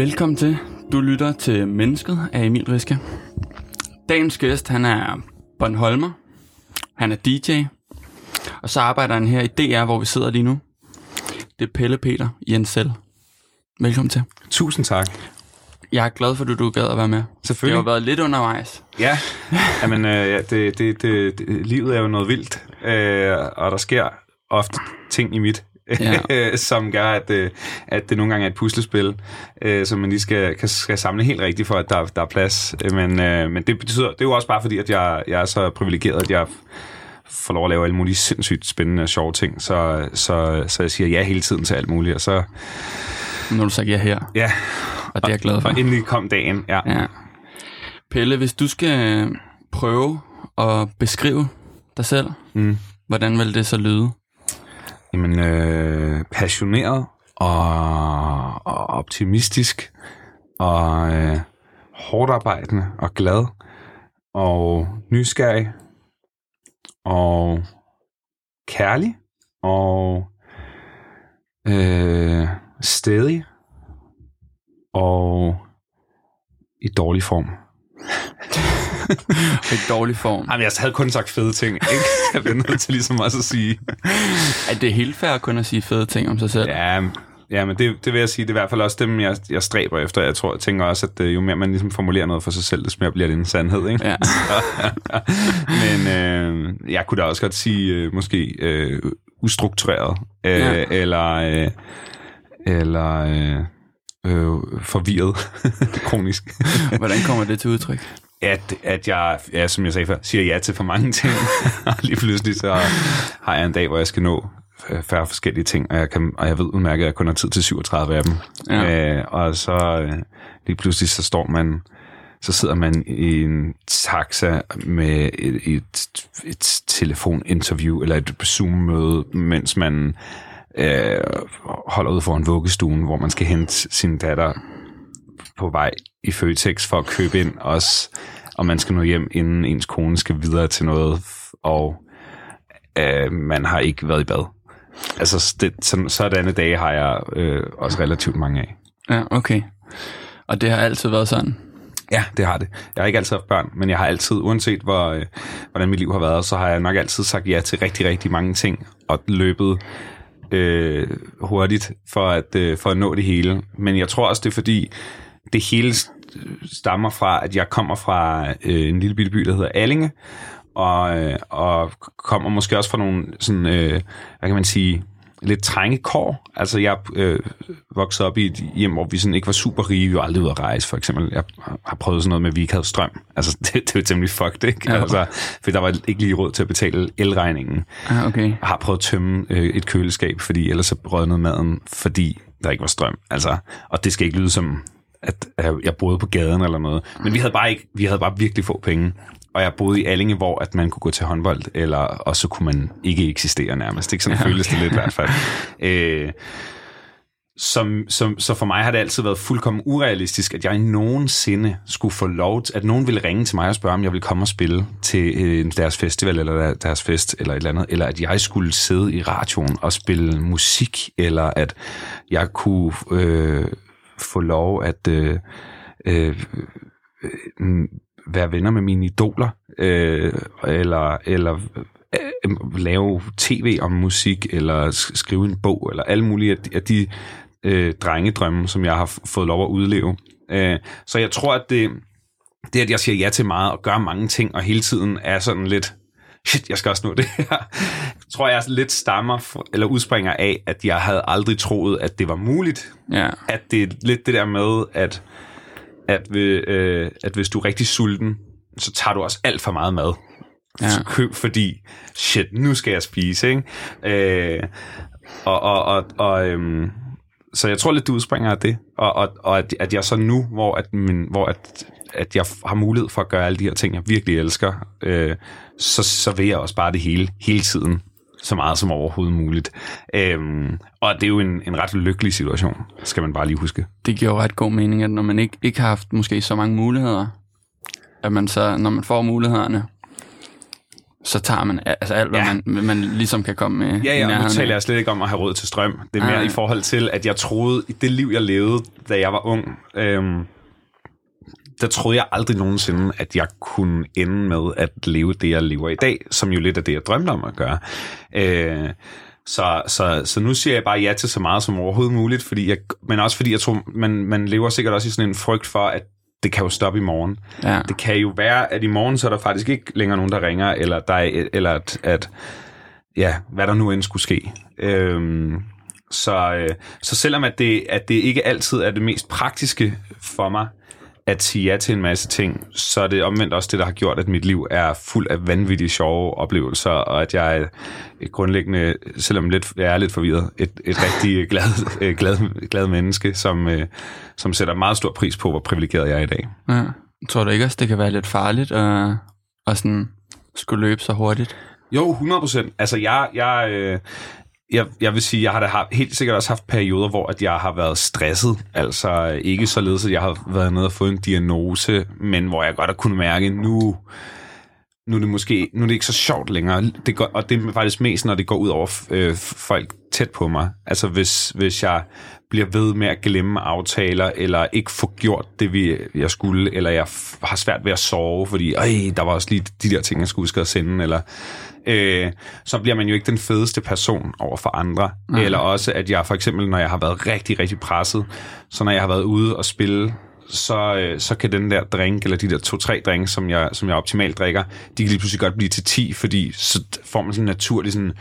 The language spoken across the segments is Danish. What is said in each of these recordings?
Velkommen til. Du lytter til Mennesket af Emil Riske. Dagens gæst, han er Bornholmer. Han er DJ. Og så arbejder han her i DR, hvor vi sidder lige nu. Det er Pelle Peter Jensel. Velkommen til. Tusind tak. Jeg er glad for, at du gad at være med. Selvfølgelig. Det har været lidt undervejs. Ja, Jamen, øh, ja det, det, det, det, livet er jo noget vildt, øh, og der sker ofte ting i mit, ja. som gør, at, øh, at det nogle gange er et puslespil, øh, som man lige skal, kan, skal samle helt rigtigt for, at der, der er plads. Men, øh, men det betyder, det er jo også bare fordi, at jeg, jeg er så privilegeret, at jeg får lov at lave alle mulige sindssygt spændende og sjove ting, så, så, så jeg siger ja hele tiden til alt muligt, og så... Når du sagde ja her. Ja. Og det er jeg glad for. Og endelig kom dagen, ja. ja. Pelle, hvis du skal prøve at beskrive dig selv, mm. hvordan vil det så lyde? Jamen, øh, passioneret og, og optimistisk og øh, hårdt arbejdende og glad og nysgerrig og kærlig og øh, stedig og i dårlig form. I dårlig form. Jamen, jeg havde kun sagt fede ting, ikke? Jeg bliver nødt til ligesom også at sige. Er det helt fair kun at sige fede ting om sig selv? Ja, ja men det, det vil jeg sige, det er i hvert fald også dem, jeg, jeg stræber efter. Jeg tror, jeg tænker også, at øh, jo mere man ligesom formulerer noget for sig selv, desto mere bliver det en sandhed, ikke? Ja. men øh, jeg kunne da også godt sige, øh, måske øh, ustruktureret, øh, ja. eller... Øh, eller øh, øh, forvirret kronisk. Hvordan kommer det til udtryk? At, at jeg, ja, som jeg sagde før, siger ja til for mange ting. og lige pludselig så har jeg en dag, hvor jeg skal nå færre forskellige ting, og jeg, kan, og jeg ved udmærket, at jeg kun har tid til 37 af dem. Ja. Øh, og så øh, lige pludselig så står man, så sidder man i en taxa med et, et, et telefoninterview eller et Zoom-møde, mens man øh, holder ud foran vuggestuen, hvor man skal hente sin datter på vej i Føtex for at købe ind også, og man skal nå hjem, inden ens kone skal videre til noget, og øh, man har ikke været i bad. Altså, det, sådan, sådanne dage har jeg øh, også relativt mange af. Ja, okay. Og det har altid været sådan? Ja, det har det. Jeg har ikke altid haft børn, men jeg har altid, uanset hvor, øh, hvordan mit liv har været, så har jeg nok altid sagt ja til rigtig, rigtig mange ting, og løbet øh, hurtigt for at, øh, for at nå det hele. Men jeg tror også, det er fordi, det hele stammer fra, at jeg kommer fra øh, en lille bitte by, der hedder Allinge, og, øh, og kommer måske også fra nogle sådan, øh, hvad kan man sige, lidt trængekår. Altså, jeg øh, voksede op i et hjem, hvor vi sådan ikke var super rige. Vi var aldrig ude at rejse, for eksempel. Jeg har prøvet sådan noget med, at vi ikke havde strøm. Altså, det, det var temmelig fucked, ikke? Ja. Altså, for der var ikke lige råd til at betale elregningen. Ah, okay. Jeg har prøvet at tømme øh, et køleskab, fordi ellers så rødnede maden, fordi der ikke var strøm. Altså, og det skal ikke lyde som, at jeg boede på gaden eller noget. Men vi havde bare, ikke, vi havde bare virkelig få penge og jeg boede i Allinge, hvor at man kunne gå til håndbold, eller, og så kunne man ikke eksistere nærmest. Ikke? Sådan ja, okay. føles det lidt i hvert fald. Øh, som, som, så for mig har det altid været fuldkommen urealistisk, at jeg nogensinde skulle få lov til, at nogen ville ringe til mig og spørge, om jeg ville komme og spille til øh, deres festival, eller deres fest, eller et eller andet, eller at jeg skulle sidde i radioen og spille musik, eller at jeg kunne øh, få lov at øh, øh, øh være venner med mine idoler, øh, eller, eller øh, lave tv om musik, eller skrive en bog, eller alle mulige af de, de øh, drengedrømme, som jeg har fået lov at udleve. Øh, så jeg tror, at det, det, at jeg siger ja til meget, og gør mange ting, og hele tiden er sådan lidt, shit, jeg skal også nå det her, tror jeg lidt stammer, eller udspringer af, at jeg havde aldrig troet, at det var muligt. Ja. At det er lidt det der med, at at, ved, øh, at hvis du er rigtig sulten, så tager du også alt for meget mad. Ja. Køb, fordi, shit, nu skal jeg spise, ikke? Øh, og, og, og, og øhm, så jeg tror lidt, det udspringer af det. Og, og, og at, at jeg så nu, hvor, at, min, hvor at, at jeg har mulighed for at gøre alle de her ting, jeg virkelig elsker, øh, så, så vil jeg også bare det hele, hele tiden så meget som overhovedet muligt. Øhm, og det er jo en, en ret lykkelig situation, skal man bare lige huske. Det giver jo ret god mening, at når man ikke, ikke har haft måske så mange muligheder, at man så, når man får mulighederne, så tager man altså alt, hvad Ja. man, man ligesom kan komme med Ja, ja, nu taler jeg slet ikke om at have råd til strøm. Det er mere Nej. i forhold til, at jeg troede, i det liv, jeg levede, da jeg var ung, øhm, der troede jeg aldrig nogensinde, at jeg kunne ende med at leve det, jeg lever i dag, som jo lidt er det, jeg drømte om at gøre. Øh, så, så, så nu siger jeg bare ja til så meget som overhovedet muligt, fordi jeg, men også fordi jeg tror, man, man lever sikkert også i sådan en frygt for, at det kan jo stoppe i morgen. Ja. Det kan jo være, at i morgen så er der faktisk ikke længere nogen, der ringer, eller, der er, eller at, at ja, hvad der nu end skulle ske. Øhm, så, øh, så selvom at det, at det ikke altid er det mest praktiske for mig, at sige ja til en masse ting, så er det omvendt også det, der har gjort, at mit liv er fuld af vanvittige sjove oplevelser, og at jeg er et grundlæggende, selvom lidt, jeg er lidt forvirret, et, et rigtig glad, øh, glad, glad menneske, som, øh, som sætter meget stor pris på, hvor privilegeret jeg er i dag. Ja. Tror du ikke også, det kan være lidt farligt at, at sådan skulle løbe så hurtigt? Jo, 100 procent. Altså, jeg, jeg, øh, jeg, jeg vil sige, jeg har da haft, helt sikkert også haft perioder, hvor at jeg har været stresset. Altså, ikke således, at jeg har været nede og fået en diagnose, men hvor jeg godt har kunnet mærke, nu, nu er det måske nu er det ikke så sjovt længere. Det går, og det er faktisk mest, når det går ud over øh, folk tæt på mig. Altså, hvis, hvis jeg bliver ved med at glemme aftaler, eller ikke få gjort det, vi, jeg skulle, eller jeg f- har svært ved at sove, fordi øj, der var også lige de der ting, jeg skulle huske at sende, eller øh, så bliver man jo ikke den fedeste person over for andre. Mm. Eller også, at jeg for eksempel, når jeg har været rigtig, rigtig presset, så når jeg har været ude og spille, så, øh, så kan den der drink, eller de der to-tre drinks, som jeg, som jeg optimalt drikker, de kan lige pludselig godt blive til 10, fordi så får man sådan naturligt sådan,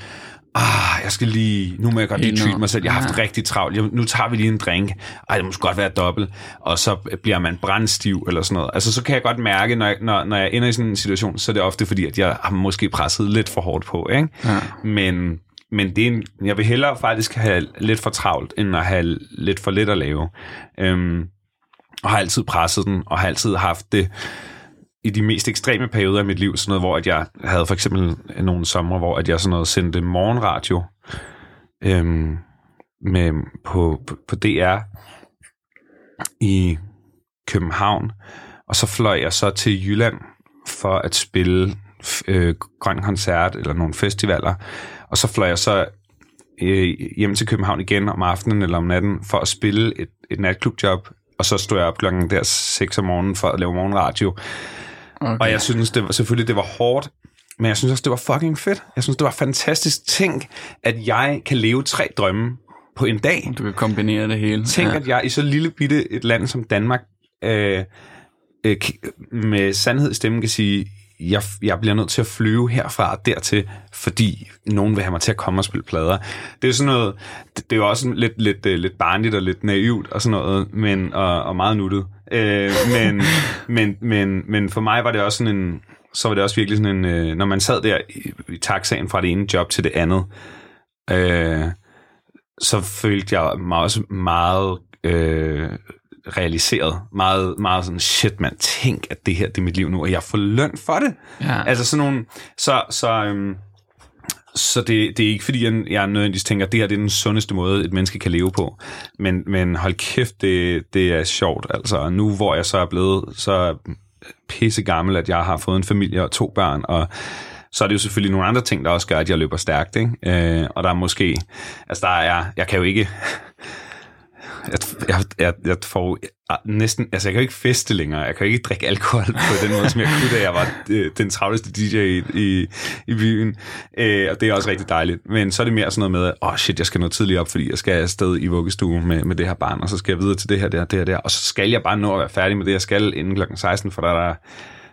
ah, jeg skal lige, nu må jeg godt lige treat mig selv, jeg har haft rigtig travlt, jeg, nu tager vi lige en drink, ej, det må godt være dobbelt, og så bliver man brandstiv eller sådan noget. Altså, så kan jeg godt mærke, når jeg, når, når jeg ender i sådan en situation, så er det ofte fordi, at jeg har måske presset lidt for hårdt på, ikke? Ja. Men, men det er en, jeg vil hellere faktisk have lidt for travlt, end at have lidt for lidt at lave. Øhm, og har altid presset den, og har altid haft det i de mest ekstreme perioder af mit liv, sådan noget, hvor at jeg havde for eksempel nogle sommer, hvor at jeg sådan noget sendte morgenradio øhm, med, på, på, på DR i København, og så fløj jeg så til Jylland for at spille øh, Grøn Koncert eller nogle festivaler, og så fløj jeg så øh, hjem til København igen om aftenen eller om natten for at spille et, et natklubjob, og så stod jeg op klokken der 6 om morgenen for at lave morgenradio. Okay. Og jeg synes det var, selvfølgelig, det var hårdt, men jeg synes også, det var fucking fedt. Jeg synes, det var fantastisk. Tænk, at jeg kan leve tre drømme på en dag. Du kan kombinere det hele. Tænk, ja. at jeg i så lille bitte et land som Danmark øh, øh, med sandhed i stemmen kan sige, jeg, jeg bliver nødt til at flyve herfra og dertil, fordi nogen vil have mig til at komme og spille plader. Det er sådan noget, det, det er jo også lidt, lidt, øh, lidt barnligt og lidt naivt og sådan noget, men, og, og meget nuttet. Øh, men, men, men, men for mig var det også sådan en, så var det også virkelig sådan en, øh, når man sad der i, i taxaen fra det ene job til det andet, øh, så følte jeg mig også meget øh, realiseret. Meget, meget sådan, shit mand, tænk, at det her det er mit liv nu, og jeg får løn for det. Ja. Altså sådan nogle, så, så, øhm, så det, det er ikke fordi, jeg, jeg nødvendigvis tænker, at det her det er den sundeste måde, et menneske kan leve på. Men, men hold kæft, det, det er sjovt. Altså, nu hvor jeg så er blevet så pisse gammel, at jeg har fået en familie og to børn, og så er det jo selvfølgelig nogle andre ting, der også gør, at jeg løber stærkt. Ikke? Øh, og der er måske, altså der er, jeg kan jo ikke, jeg, jeg, jeg, får næsten, altså jeg kan jo ikke feste længere, jeg kan jo ikke drikke alkohol på den måde, som jeg kunne, da jeg var øh, den travleste DJ i, i, i byen, øh, og det er også rigtig dejligt, men så er det mere sådan noget med, åh oh shit, jeg skal nå tidligt op, fordi jeg skal afsted i vuggestue med, med det her barn, og så skal jeg videre til det her, det her, det her, det her, og så skal jeg bare nå at være færdig med det, jeg skal inden klokken 16, for der er der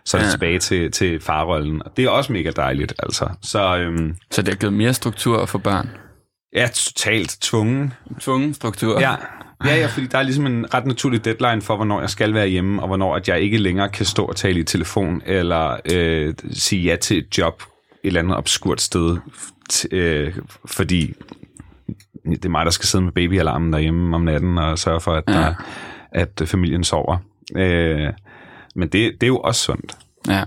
så er det Ja. tilbage til, til farrollen, og det er også mega dejligt, altså. Så øhm, Så det har givet mere struktur for børn. ja, totalt tvungen Tvungen struktur. Ja, ja, ja, fordi der er ligesom en ret naturlig deadline for, hvornår jeg skal være hjemme, og hvornår at jeg ikke længere kan stå og tale i telefon, eller øh, sige ja til et job et eller andet obskurt sted, øh, fordi det er mig, der skal sidde med babyalarmen derhjemme om natten, og sørge for, at, Ja. der, at familien sover. Øh, men det, det er jo også sundt. ja.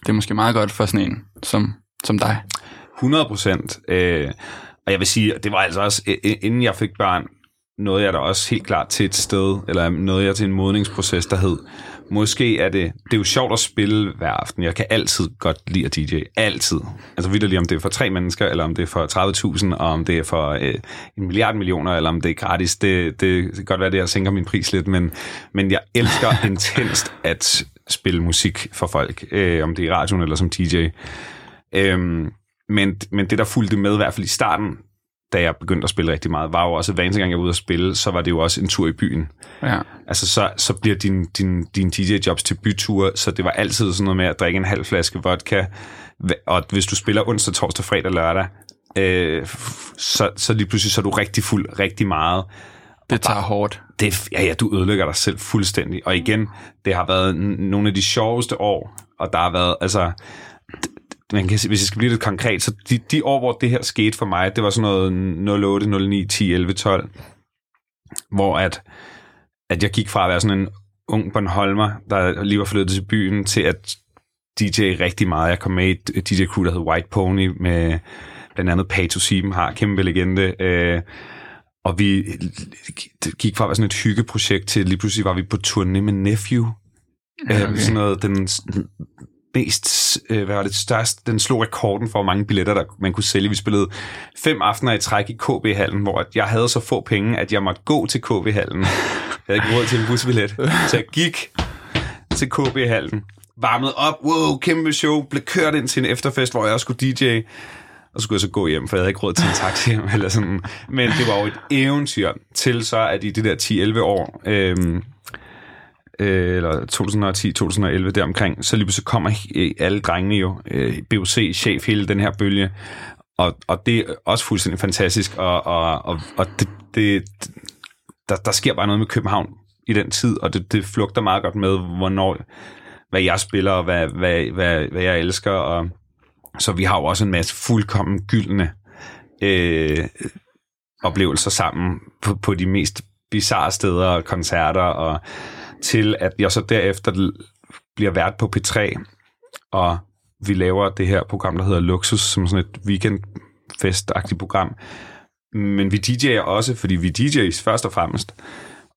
Det er måske meget godt for sådan en som, som dig. 100 procent. Øh, og jeg vil sige, det var altså også, inden jeg fik børn, nåede jeg da også helt klart til et sted, eller nåede jeg til en modningsproces, der hed, måske er det, det er jo sjovt at spille hver aften. Jeg kan altid godt lide at DJ. Altid. Altså vidt lige om det er for tre mennesker, eller om det er for 30.000, og om det er for øh, en milliard millioner, eller om det er gratis. Det, det, det kan godt være, det jeg sænker min pris lidt, men, men jeg elsker intenst at spille musik for folk, øh, om det er i radioen eller som DJ. Øhm, men, men det, der fulgte med, i hvert fald i starten, da jeg begyndte at spille rigtig meget, var jo også, at hver eneste gang jeg var ude at spille, så var det jo også en tur i byen. Ja. Altså, så, så bliver din, din, din DJ-jobs til byture, så det var altid sådan noget med at drikke en halv flaske vodka, og hvis du spiller onsdag, torsdag, fredag, lørdag, øh, så, så lige pludselig så er du rigtig fuld rigtig meget. Det tager hårdt. Det, ja, ja, du ødelægger dig selv fuldstændig. Og igen, det har været nogle af de sjoveste år, og der har været, altså, man kan, hvis jeg skal blive lidt konkret, så de, de år, hvor det her skete for mig, det var sådan noget 08, 09, 10, 11, 12, hvor at, at jeg gik fra at være sådan en ung Bornholmer, der lige var flyttet til byen, til at DJ rigtig meget. Jeg kom med i et DJ-crew, der hed White Pony, med blandt andet Pato Sieben har, kæmpe legende. Øh, og vi gik fra at være sådan et hyggeprojekt til lige pludselig var vi på turné med Nephew. Ja, okay. øh, sådan noget, den mest, øh, hvad var det største, den slog rekorden for, hvor mange billetter, der man kunne sælge. Vi spillede fem aftener i træk i KB-hallen, hvor jeg havde så få penge, at jeg måtte gå til KB-hallen. Jeg havde ikke råd til en busbillet. Så jeg gik til KB-hallen, varmede op, wow, kæmpe show, blev kørt ind til en efterfest, hvor jeg også skulle DJ, og så skulle jeg så gå hjem, for jeg havde ikke råd til en taxi hjem, eller sådan. Men det var jo et eventyr, til så at i de der 10-11 år, øh, øh, eller 2010-2011 deromkring, så lige pludselig kommer øh, alle drengene jo, øh, BOC, chef, hele den her bølge, og, og det er også fuldstændig fantastisk, og, og, og, og det, det, der, der sker bare noget med København i den tid, og det, det flugter meget godt med, hvornår, hvad jeg spiller, og hvad, hvad, hvad, hvad jeg elsker, og så vi har jo også en masse fuldkommen gyldne øh, oplevelser sammen på, på de mest bizarre steder og koncerter, og til at jeg så derefter bliver vært på P3, og vi laver det her program, der hedder Luxus, som sådan et weekendfestagtigt program. Men vi DJ'er også, fordi vi DJ's først og fremmest.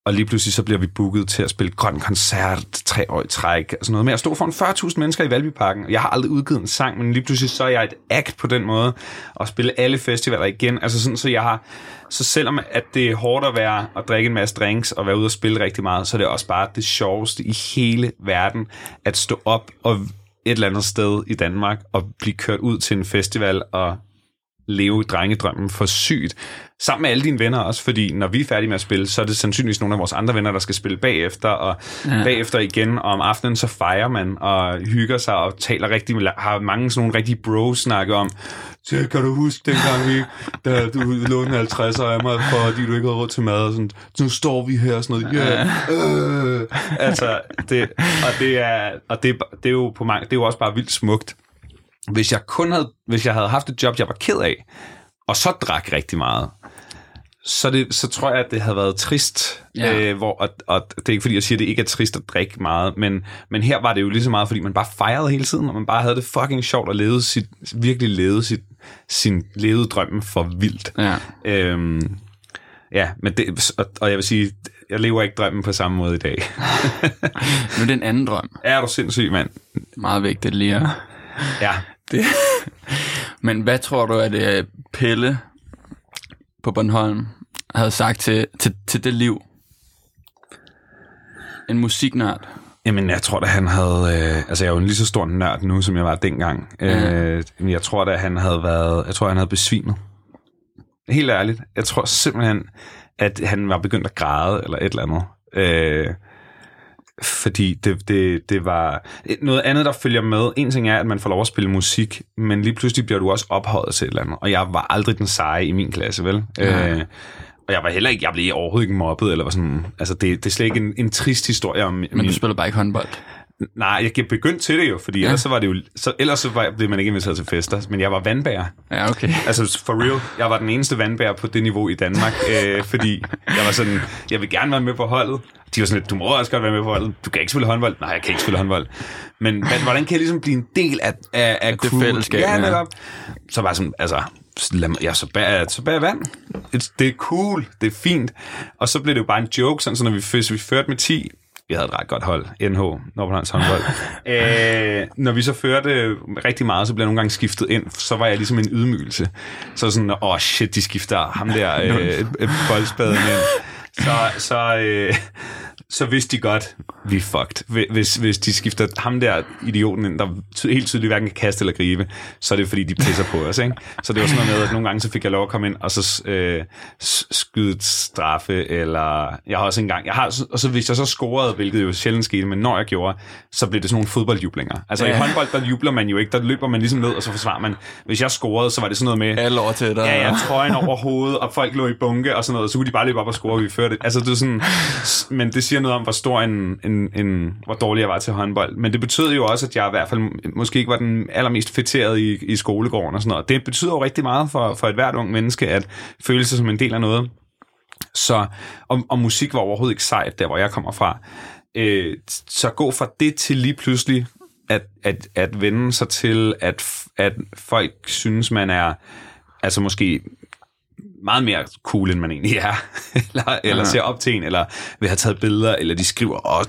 Og lige pludselig så bliver vi booket til at spille grøn koncert tre år i træk. Og sådan noget med at stå foran 40.000 mennesker i Valbyparken. Jeg har aldrig udgivet en sang, men lige pludselig så er jeg et act på den måde. Og spille alle festivaler igen. Altså sådan, så jeg har... Så selvom at det er hårdt at være at drikke en masse drinks og være ude og spille rigtig meget, så er det også bare det sjoveste i hele verden at stå op og et eller andet sted i Danmark og blive kørt ud til en festival og leve drengedrømmen for sygt. Sammen med alle dine venner også, fordi når vi er færdige med at spille, så er det sandsynligvis nogle af vores andre venner, der skal spille bagefter, og ja. bagefter igen, og om aftenen så fejrer man og hygger sig og taler rigtig, har mange sådan nogle rigtige bro-snakke om, så kan du huske dengang vi, da du lånte 50 af mig, fordi du ikke havde råd til mad, og sådan, så nu står vi her og sådan noget, yeah, øh. altså, det, og det er, og det, det er jo på mange, det er jo også bare vildt smukt, hvis jeg kun havde, hvis jeg havde haft et job, jeg var ked af, og så drak rigtig meget, så, det, så tror jeg, at det havde været trist. Ja. Øh, hvor, og, og det er ikke fordi, jeg siger, at det ikke er trist at drikke meget, men, men her var det jo lige så meget, fordi man bare fejrede hele tiden, og man bare havde det fucking sjovt og levede sit, virkelig levede sit, sin levede drømme for vildt. Ja. Øhm, ja, men det, og, og jeg vil sige, jeg lever ikke drømmen på samme måde i dag. nu er det en anden drøm. Er du sindssyg, mand? Meget vigtigt lige at... Ja. Det. Men hvad tror du, at det Pelle på Bornholm havde sagt til, til, til det liv? En musiknørd. Jamen, jeg tror da, han havde... Øh, altså, jeg er jo en lige så stor nørd nu, som jeg var dengang. Mm. Øh, men jeg tror da, han havde været... Jeg tror, han havde besvimet. Helt ærligt. Jeg tror simpelthen, at han var begyndt at græde, eller et eller andet. Øh, fordi det, det, det var noget andet, der følger med. En ting er, at man får lov at spille musik, men lige pludselig bliver du også ophøjet til et eller andet. Og jeg var aldrig den seje i min klasse, vel? Ja. Øh, og jeg var heller ikke, jeg blev overhovedet ikke mobbet, eller var sådan, altså det, det er slet ikke en, en trist historie om... Men min, du spiller bare ikke håndbold? Nej, jeg begyndt til det jo, fordi ja. ellers så var det jo, så, ellers så var, blev man ikke inviteret til fester, men jeg var vandbærer. Ja, okay. Altså for real, jeg var den eneste vandbærer på det niveau i Danmark, øh, fordi jeg var sådan, jeg vil gerne være med på holdet. De var sådan lidt, du må også godt være med på holdet. Du kan ikke spille håndbold. Nej, jeg kan ikke spille håndbold. Men hvordan kan jeg ligesom blive en del af, af, af det fællesskab? Ja, netop. Så var sådan, altså, lad mig, ja, så bag, så bag vand. Det, det er cool, det er fint. Og så blev det jo bare en joke, sådan, så når vi, hvis vi førte med 10, vi havde et ret godt hold, NH, Nordbornholms håndbold. øh, når vi så førte rigtig meget, så blev jeg nogle gange skiftet ind, så var jeg ligesom en ydmygelse. Så sådan, åh oh shit, de skifter ham der øh, boldspaden ind. Så, så, øh, så vidste de godt, vi er fucked. Hvis, hvis de skifter ham der idioten ind, der helt tydeligt hverken kan kaste eller gribe, så er det fordi, de pisser på os. Ikke? Så det var sådan noget med, at nogle gange så fik jeg lov at komme ind, og så øh, skyde straffe, eller jeg har også engang, jeg har, og så hvis jeg så scorede, hvilket jo sjældent skete, men når jeg gjorde, så blev det sådan nogle fodboldjublinger. Altså ja. i håndbold, der jubler man jo ikke, der løber man ligesom ned, og så forsvarer man. Hvis jeg scorede, så var det sådan noget med... Alle over til dig. Ja, ja, trøjen over hovedet, og folk lå i bunke og sådan noget, og så kunne de bare løbe op og score, og vi førte det. Altså det er sådan, men det siger noget om, hvor stor en, en, en, hvor dårlig jeg var til håndbold. Men det betød jo også, at jeg i hvert fald måske ikke var den allermest fætterede i, i skolegården og sådan noget. Det betyder jo rigtig meget for, for et hvert ung menneske, at føle sig som en del af noget. Så, og, og musik var overhovedet ikke sejt, der hvor jeg kommer fra. Øh, så gå fra det til lige pludselig at, at, at vende sig til, at, at folk synes, man er altså måske meget mere cool, end man egentlig er, eller, eller ser op til en, eller vil have taget billeder, eller de skriver, åh,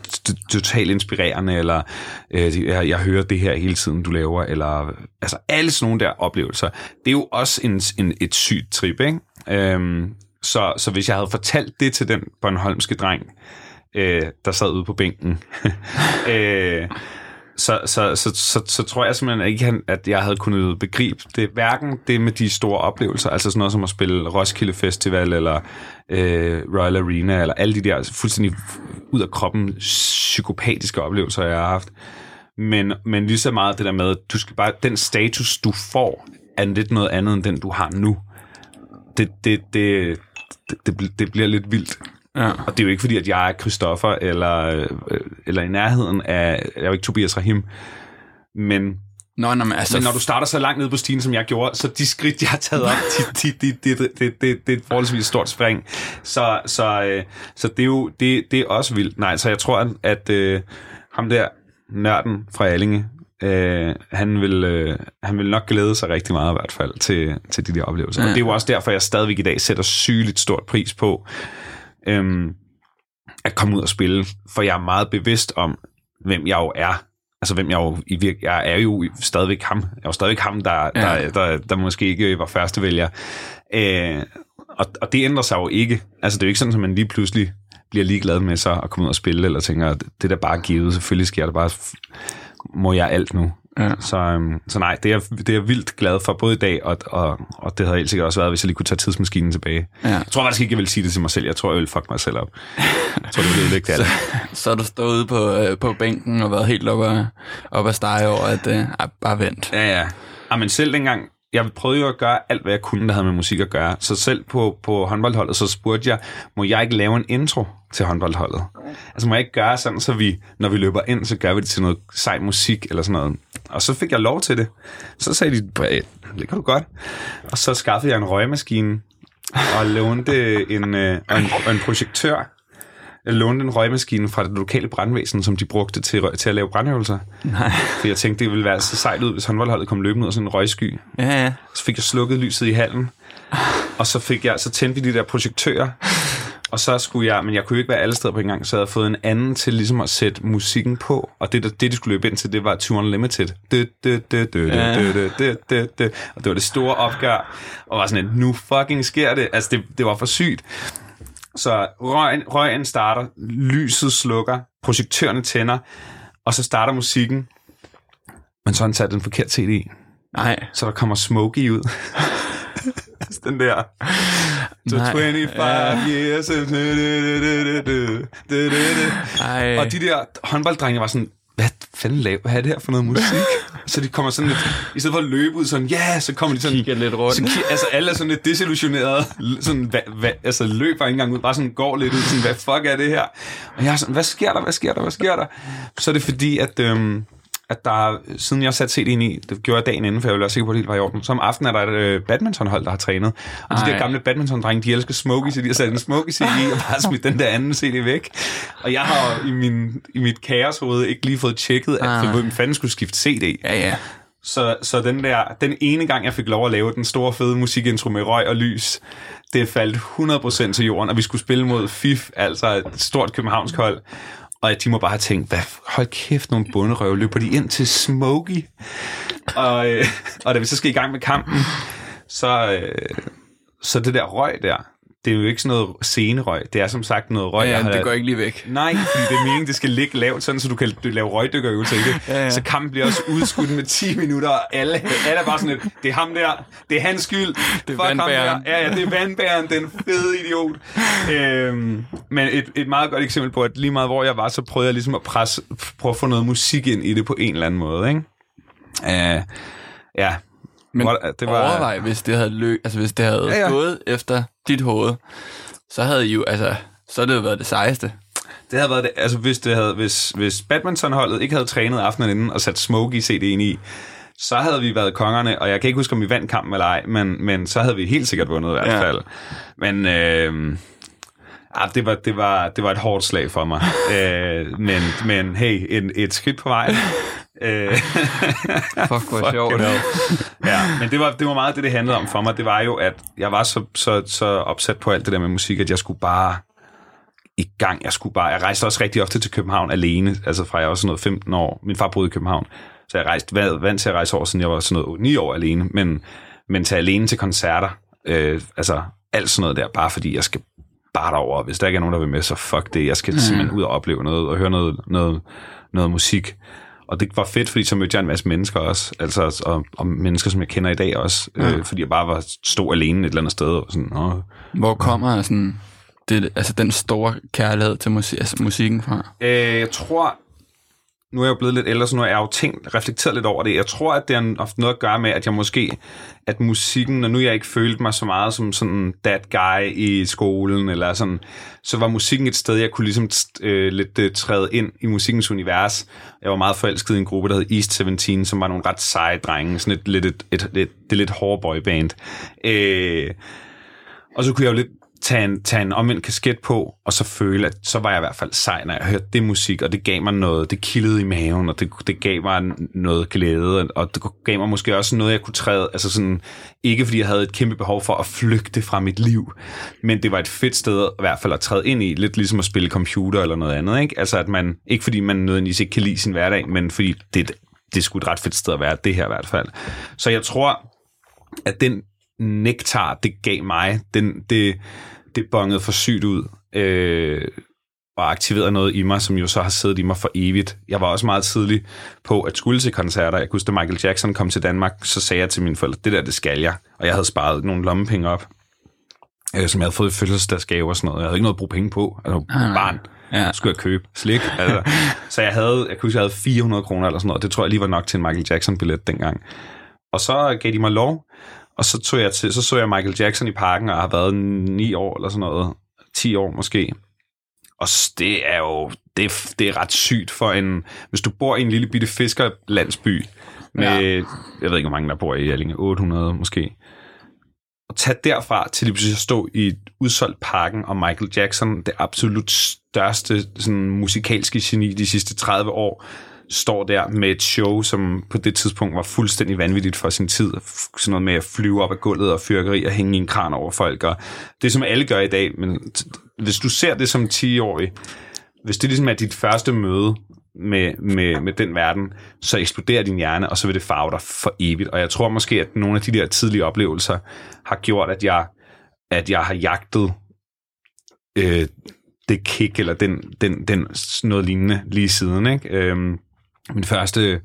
totalt inspirerende, eller øh, jeg, jeg hører det her hele tiden, du laver, eller altså alle sådan nogle der oplevelser. Det er jo også en, en, et sygt trip, ikke? Øhm, så, så hvis jeg havde fortalt det til den Bornholmske dreng, øh, der sad ude på bænken, øh, så, så, så, så, så tror jeg simpelthen ikke, at jeg havde kunnet begribe det. Hverken det med de store oplevelser, altså sådan noget som at spille Roskilde Festival, eller øh, Royal Arena, eller alle de der fuldstændig ud af kroppen psykopatiske oplevelser, jeg har haft. Men, men lige så meget det der med, at du skal bare, den status, du får, er lidt noget andet end den, du har nu. Det, det, det, det, det, det bliver lidt vildt. Ja. Og det er jo ikke fordi, at jeg er Christoffer, eller, øh, eller i nærheden af, jeg er jo ikke Tobias Rahim, men Nå, når, man, altså... men når du starter så langt ned på stigen, som jeg gjorde, så de skridt, jeg har taget op, det de, de, de, de, de, de er et forholdsvis stort spring. Så, så, øh, så det er jo det, det er også vildt. Nej, så jeg tror, at, at øh, ham der, nørden fra Allinge, øh, han, vil, øh, han vil nok glæde sig rigtig meget i hvert fald til, til de der oplevelser. Ja. Og det er jo også derfor, jeg stadigvæk i dag sætter sygeligt stort pris på, øhm, at komme ud og spille, for jeg er meget bevidst om, hvem jeg jo er. Altså, hvem jeg jo i virke, jeg er jo stadigvæk ham. Jeg er jo stadigvæk ham, der, ja. der, der, der måske ikke var første vælger. Øh, og, og det ændrer sig jo ikke. Altså, det er jo ikke sådan, at man lige pludselig bliver ligeglad med så at komme ud og spille, eller tænker, at det der bare givet, selvfølgelig sker det bare, må jeg alt nu. Ja. Så, øhm, så nej, det er, det er jeg vildt glad for, både i dag, og, og, og det havde helt sikkert også været, hvis jeg lige kunne tage tidsmaskinen tilbage. Ja. Jeg tror faktisk ikke, jeg vil sige det til mig selv. Jeg tror, jeg vil fuck mig selv op. Jeg tror, det vil det så, så er du stået ude på, øh, på bænken og været helt oppe, oppe at stege over, at øh, bare vent. Ja, ja. ja. men selv dengang, jeg prøvede jo at gøre alt, hvad jeg kunne, der havde med musik at gøre. Så selv på, på håndboldholdet, så spurgte jeg, må jeg ikke lave en intro til håndboldholdet? Altså må jeg ikke gøre sådan, så vi, når vi løber ind, så gør vi det til noget sej musik eller sådan noget. Og så fik jeg lov til det. Så sagde de, det kan du godt. Og så skaffede jeg en røgmaskine og lånte en, øh, og en, og en projektør jeg lånte en røgmaskine fra det lokale brandvæsen, som de brugte til, til at lave brandøvelser. Nej. For jeg tænkte, det ville være så sejt ud, hvis håndboldholdet kom løbende ud af sådan en røgsky. Ja, ja. Så fik jeg slukket lyset i hallen, og så, fik jeg, så tændte vi de der projektører, og så skulle jeg, men jeg kunne jo ikke være alle steder på en gang, så jeg havde fået en anden til ligesom at sætte musikken på. Og det, det de skulle løbe ind til, det var Tour Unlimited. Og det var det store opgør. Og var sådan, at nu fucking sker det. Altså, det, det var for sygt. Så røgen, røgen starter, lyset slukker, projektørerne tænder, og så starter musikken. Men så har han sat den forkert CD. Nej. Så der kommer Smokey ud. den der. Så so 25 ja. years. Ej. Og de der håndbolddrenge var sådan, hvad fanden laver, hvad er det her for noget musik? så de kommer sådan lidt, i stedet for at løbe ud sådan, ja, yeah, så kommer de sådan... Kigger lidt rundt. Så, altså alle er sådan lidt desillusioneret, sådan, hva, hva, altså løber ikke engang ud, bare sådan går lidt ud, sådan, hvad fuck er det her? Og jeg er sådan, hvad sker der, hvad sker der, hvad sker der? Så er det fordi, at... Øhm, at der, siden jeg satte CD'en i, det gjorde jeg dagen inden, for jeg ville være sikker på, at det var i orden. Så om aftenen er der et øh, badmintonhold, der har trænet. Og de der gamle badminton-drenge, de elsker Smokey, så de har sat en Smokey CD i, og bare smidt den der anden CD væk. Og jeg har i, min, i mit kaoshoved ikke lige fået tjekket, at ah. hvem fanden skulle skifte CD. Ja, ja. Så, så den der, den ene gang, jeg fik lov at lave den store fede musikintro med røg og lys, det faldt 100% til jorden, og vi skulle spille mod FIF, altså et stort københavnsk hold. Og de må bare have tænkt, hvad, hold kæft, nogle bunderøve, løber de ind til Smokey? Og, øh, og da vi så skal i gang med kampen, så, øh, så det der røg der, det er jo ikke sådan noget scenerøg. Det er som sagt noget røg. Ja, jeg har- det går ikke lige væk. Nej, fordi det er meningen, det skal ligge lavt, sådan, så du kan lave røgdykkerøvelser i det. Ja, ja. Så kampen bliver også udskudt med 10 minutter, og alle, alle er bare sådan lidt, det er ham der, det er hans skyld. Det er der. Ja, ja, det er vandbæren, den fede idiot. Øhm, men et, et meget godt eksempel på, at lige meget hvor jeg var, så prøvede jeg ligesom at presse, prøve at få noget musik ind i det på en eller anden måde, ikke? Uh, ja, Men Hvor- det var- overvej, hvis det havde, lø- altså, hvis det havde Ja, ja, gået efter dit hoved, så havde I jo, altså, så havde det jo været det sejeste. Det havde været det, altså hvis, det havde, hvis, hvis badmintonholdet ikke havde trænet aftenen inden og sat Smokey CD'en i, så havde vi været kongerne, og jeg kan ikke huske, om vi vandt kampen eller ej, men, men så havde vi helt sikkert vundet i hvert Ja. fald. Men øh, ah, det, var, det, var, det var et hårdt slag for mig. øh, men, men hey, et, et skridt på vej. øh, Fuck, hvor sjovt. Ja, men det var, det var meget det, det handlede om for mig. Det var jo, at jeg var så, så, så opsat på alt det der med musik, at jeg skulle bare i gang. Jeg skulle bare, jeg rejste også rigtig ofte til København alene, altså fra jeg var sådan noget 15 år. Min far boede i København, så jeg rejste, var vant til at rejse over, siden jeg var sådan noget 9 år alene, men, men til alene til koncerter, øh, altså alt sådan noget der, bare fordi jeg skal bare derover. Hvis der ikke er nogen, der vil med, så fuck det. Jeg skal simpelthen ud og opleve noget, og høre noget, noget, noget musik. Og det var fedt, fordi så mødte jeg en masse mennesker også, altså, og, og mennesker, som jeg kender i dag også, øh, fordi jeg bare var stod alene et eller andet sted, og sådan, åh, Hvor kommer sådan, det, altså den store kærlighed til musik, altså musikken fra? Øh, jeg tror, nu er jeg jo blevet lidt ældre, så nu har jeg jo tænkt, reflekteret lidt over det. Jeg tror, at det har haft noget at gøre med, at jeg måske, at musikken, når nu jeg ikke følte mig så meget som sådan that guy i skolen, eller sådan, så var musikken et sted, jeg kunne ligesom øh, lidt øh, træde ind i musikkens univers. Jeg var meget forelsket i en gruppe, der hed East 17, som var nogle ret seje drenge, sådan et, lidt, et, et, et, det lidt hårde boyband. Øh, og så kunne jeg jo lidt tage en, tage en omvendt kasket på, og så føle, at så var jeg i hvert fald sej, når jeg hørte det musik, og det gav mig noget, det kildede i maven, og det, det gav mig noget glæde, og det gav mig måske også noget, jeg kunne træde, altså sådan, ikke fordi jeg havde et kæmpe behov for at flygte fra mit liv, men det var et fedt sted i hvert fald at træde ind i, lidt ligesom at spille computer eller noget andet, ikke? Altså at man, ikke fordi man nødvendigvis ikke kan lide sin hverdag, men fordi det, det er sgu et ret fedt sted at være, det her i hvert fald. Så jeg tror, at den nektar, det gav mig, den, det, det bongede for sygt ud, øh, og aktiverede noget i mig, som jo så har siddet i mig for evigt. Jeg var også meget tidlig på at skulle til koncerter. Jeg kunne huske, da Michael Jackson kom til Danmark, så sagde jeg til mine forældre, det der, det skal jeg. Og jeg havde sparet nogle lommepenge op, øh, som jeg havde fået i fødselsdagsgave og sådan noget. Jeg havde ikke noget at bruge penge på. Altså, barn. Ja. Skulle jeg købe slik. Altså. Så jeg havde, jeg kunne huske, jeg havde 400 kroner eller sådan noget. Det tror jeg lige var nok til en Michael Jackson-billet dengang. Og så gav de mig lov, og så tog jeg til, så så jeg Michael Jackson i parken, og har været 9 år eller sådan noget, 10 år måske. Og det er jo, det er, det er ret sygt for en, hvis du bor i en lille bitte fiskerlandsby, med, ja. jeg ved ikke, hvor mange der bor i Allinge, 800 måske, og tage derfra til lige pludselig at stå i et udsolgt parken, og Michael Jackson, det absolut største sådan, musikalske geni de sidste 30 år, står der med et show, som på det tidspunkt var fuldstændig vanvittigt for sin tid. Sådan noget med at flyve op af gulvet og fyrkeri og hænge i en kran over folk. Og det, som alle gør i dag, men t- hvis du ser det som 10-årig, hvis det ligesom er dit første møde med, med, med den verden, så eksploderer din hjerne, og så vil det farve dig for evigt. Og jeg tror måske, at nogle af de der tidlige oplevelser har gjort, at jeg, at jeg har jagtet øh, det kick, eller den, den, den noget lignende lige siden. Ikke? Øhm, min første,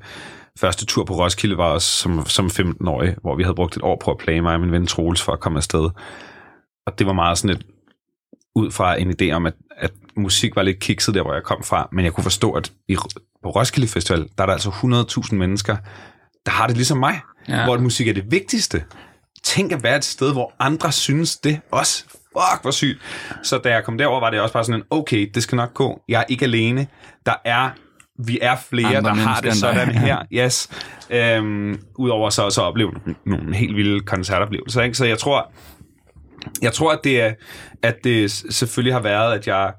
første tur på Roskilde var også som, som 15-årig, hvor vi havde brugt et år på at plage mig og min ven Troels for at komme afsted. Og det var meget sådan et, ud fra en idé om, at, at musik var lidt kikset der, hvor jeg kom fra, men jeg kunne forstå, at i, på Roskilde Festival, der er der altså 100.000 mennesker, der har det ligesom mig, ja. Hvor musik er det vigtigste. Tænk at være et sted, hvor andre synes det også. Fuck, hvor sygt. Så da jeg kom derover, var det også bare sådan en, okay, det skal nok gå. Jeg er ikke alene. Der er, vi er flere, Andre der har det sådan her. Yes. Øhm, Udover så også at opleve nogle helt vilde koncertoplevelser. Ikke? Så jeg tror, jeg tror, at det, er, at det selvfølgelig har været, at jeg,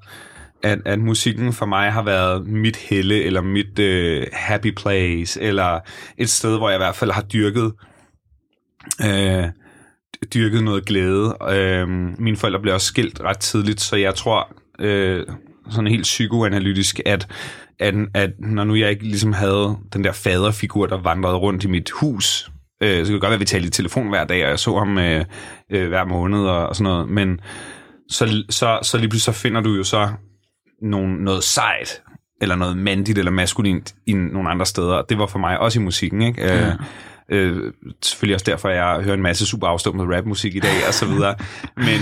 at, at musikken for mig har været mit helle, eller mit øh, happy place, eller et sted, hvor jeg i hvert fald har dyrket øh, dyrket noget glæde. Øh, mine forældre blev også skilt ret tidligt, så jeg tror øh, sådan helt psykoanalytisk, at, at, at når nu jeg ikke ligesom havde den der faderfigur, der vandrede rundt i mit hus, øh, så kan det godt være, at vi talte i telefon hver dag, og jeg så ham øh, øh, hver måned og, og sådan noget, men så, så, så lige pludselig så finder du jo så nogle, noget sejt, eller noget mandigt eller maskulint i nogle andre steder. Det var for mig også i musikken, ikke? Ja. Øh, øh, selvfølgelig også derfor, at jeg hører en masse super afstumpet rapmusik i dag, og så videre. Men,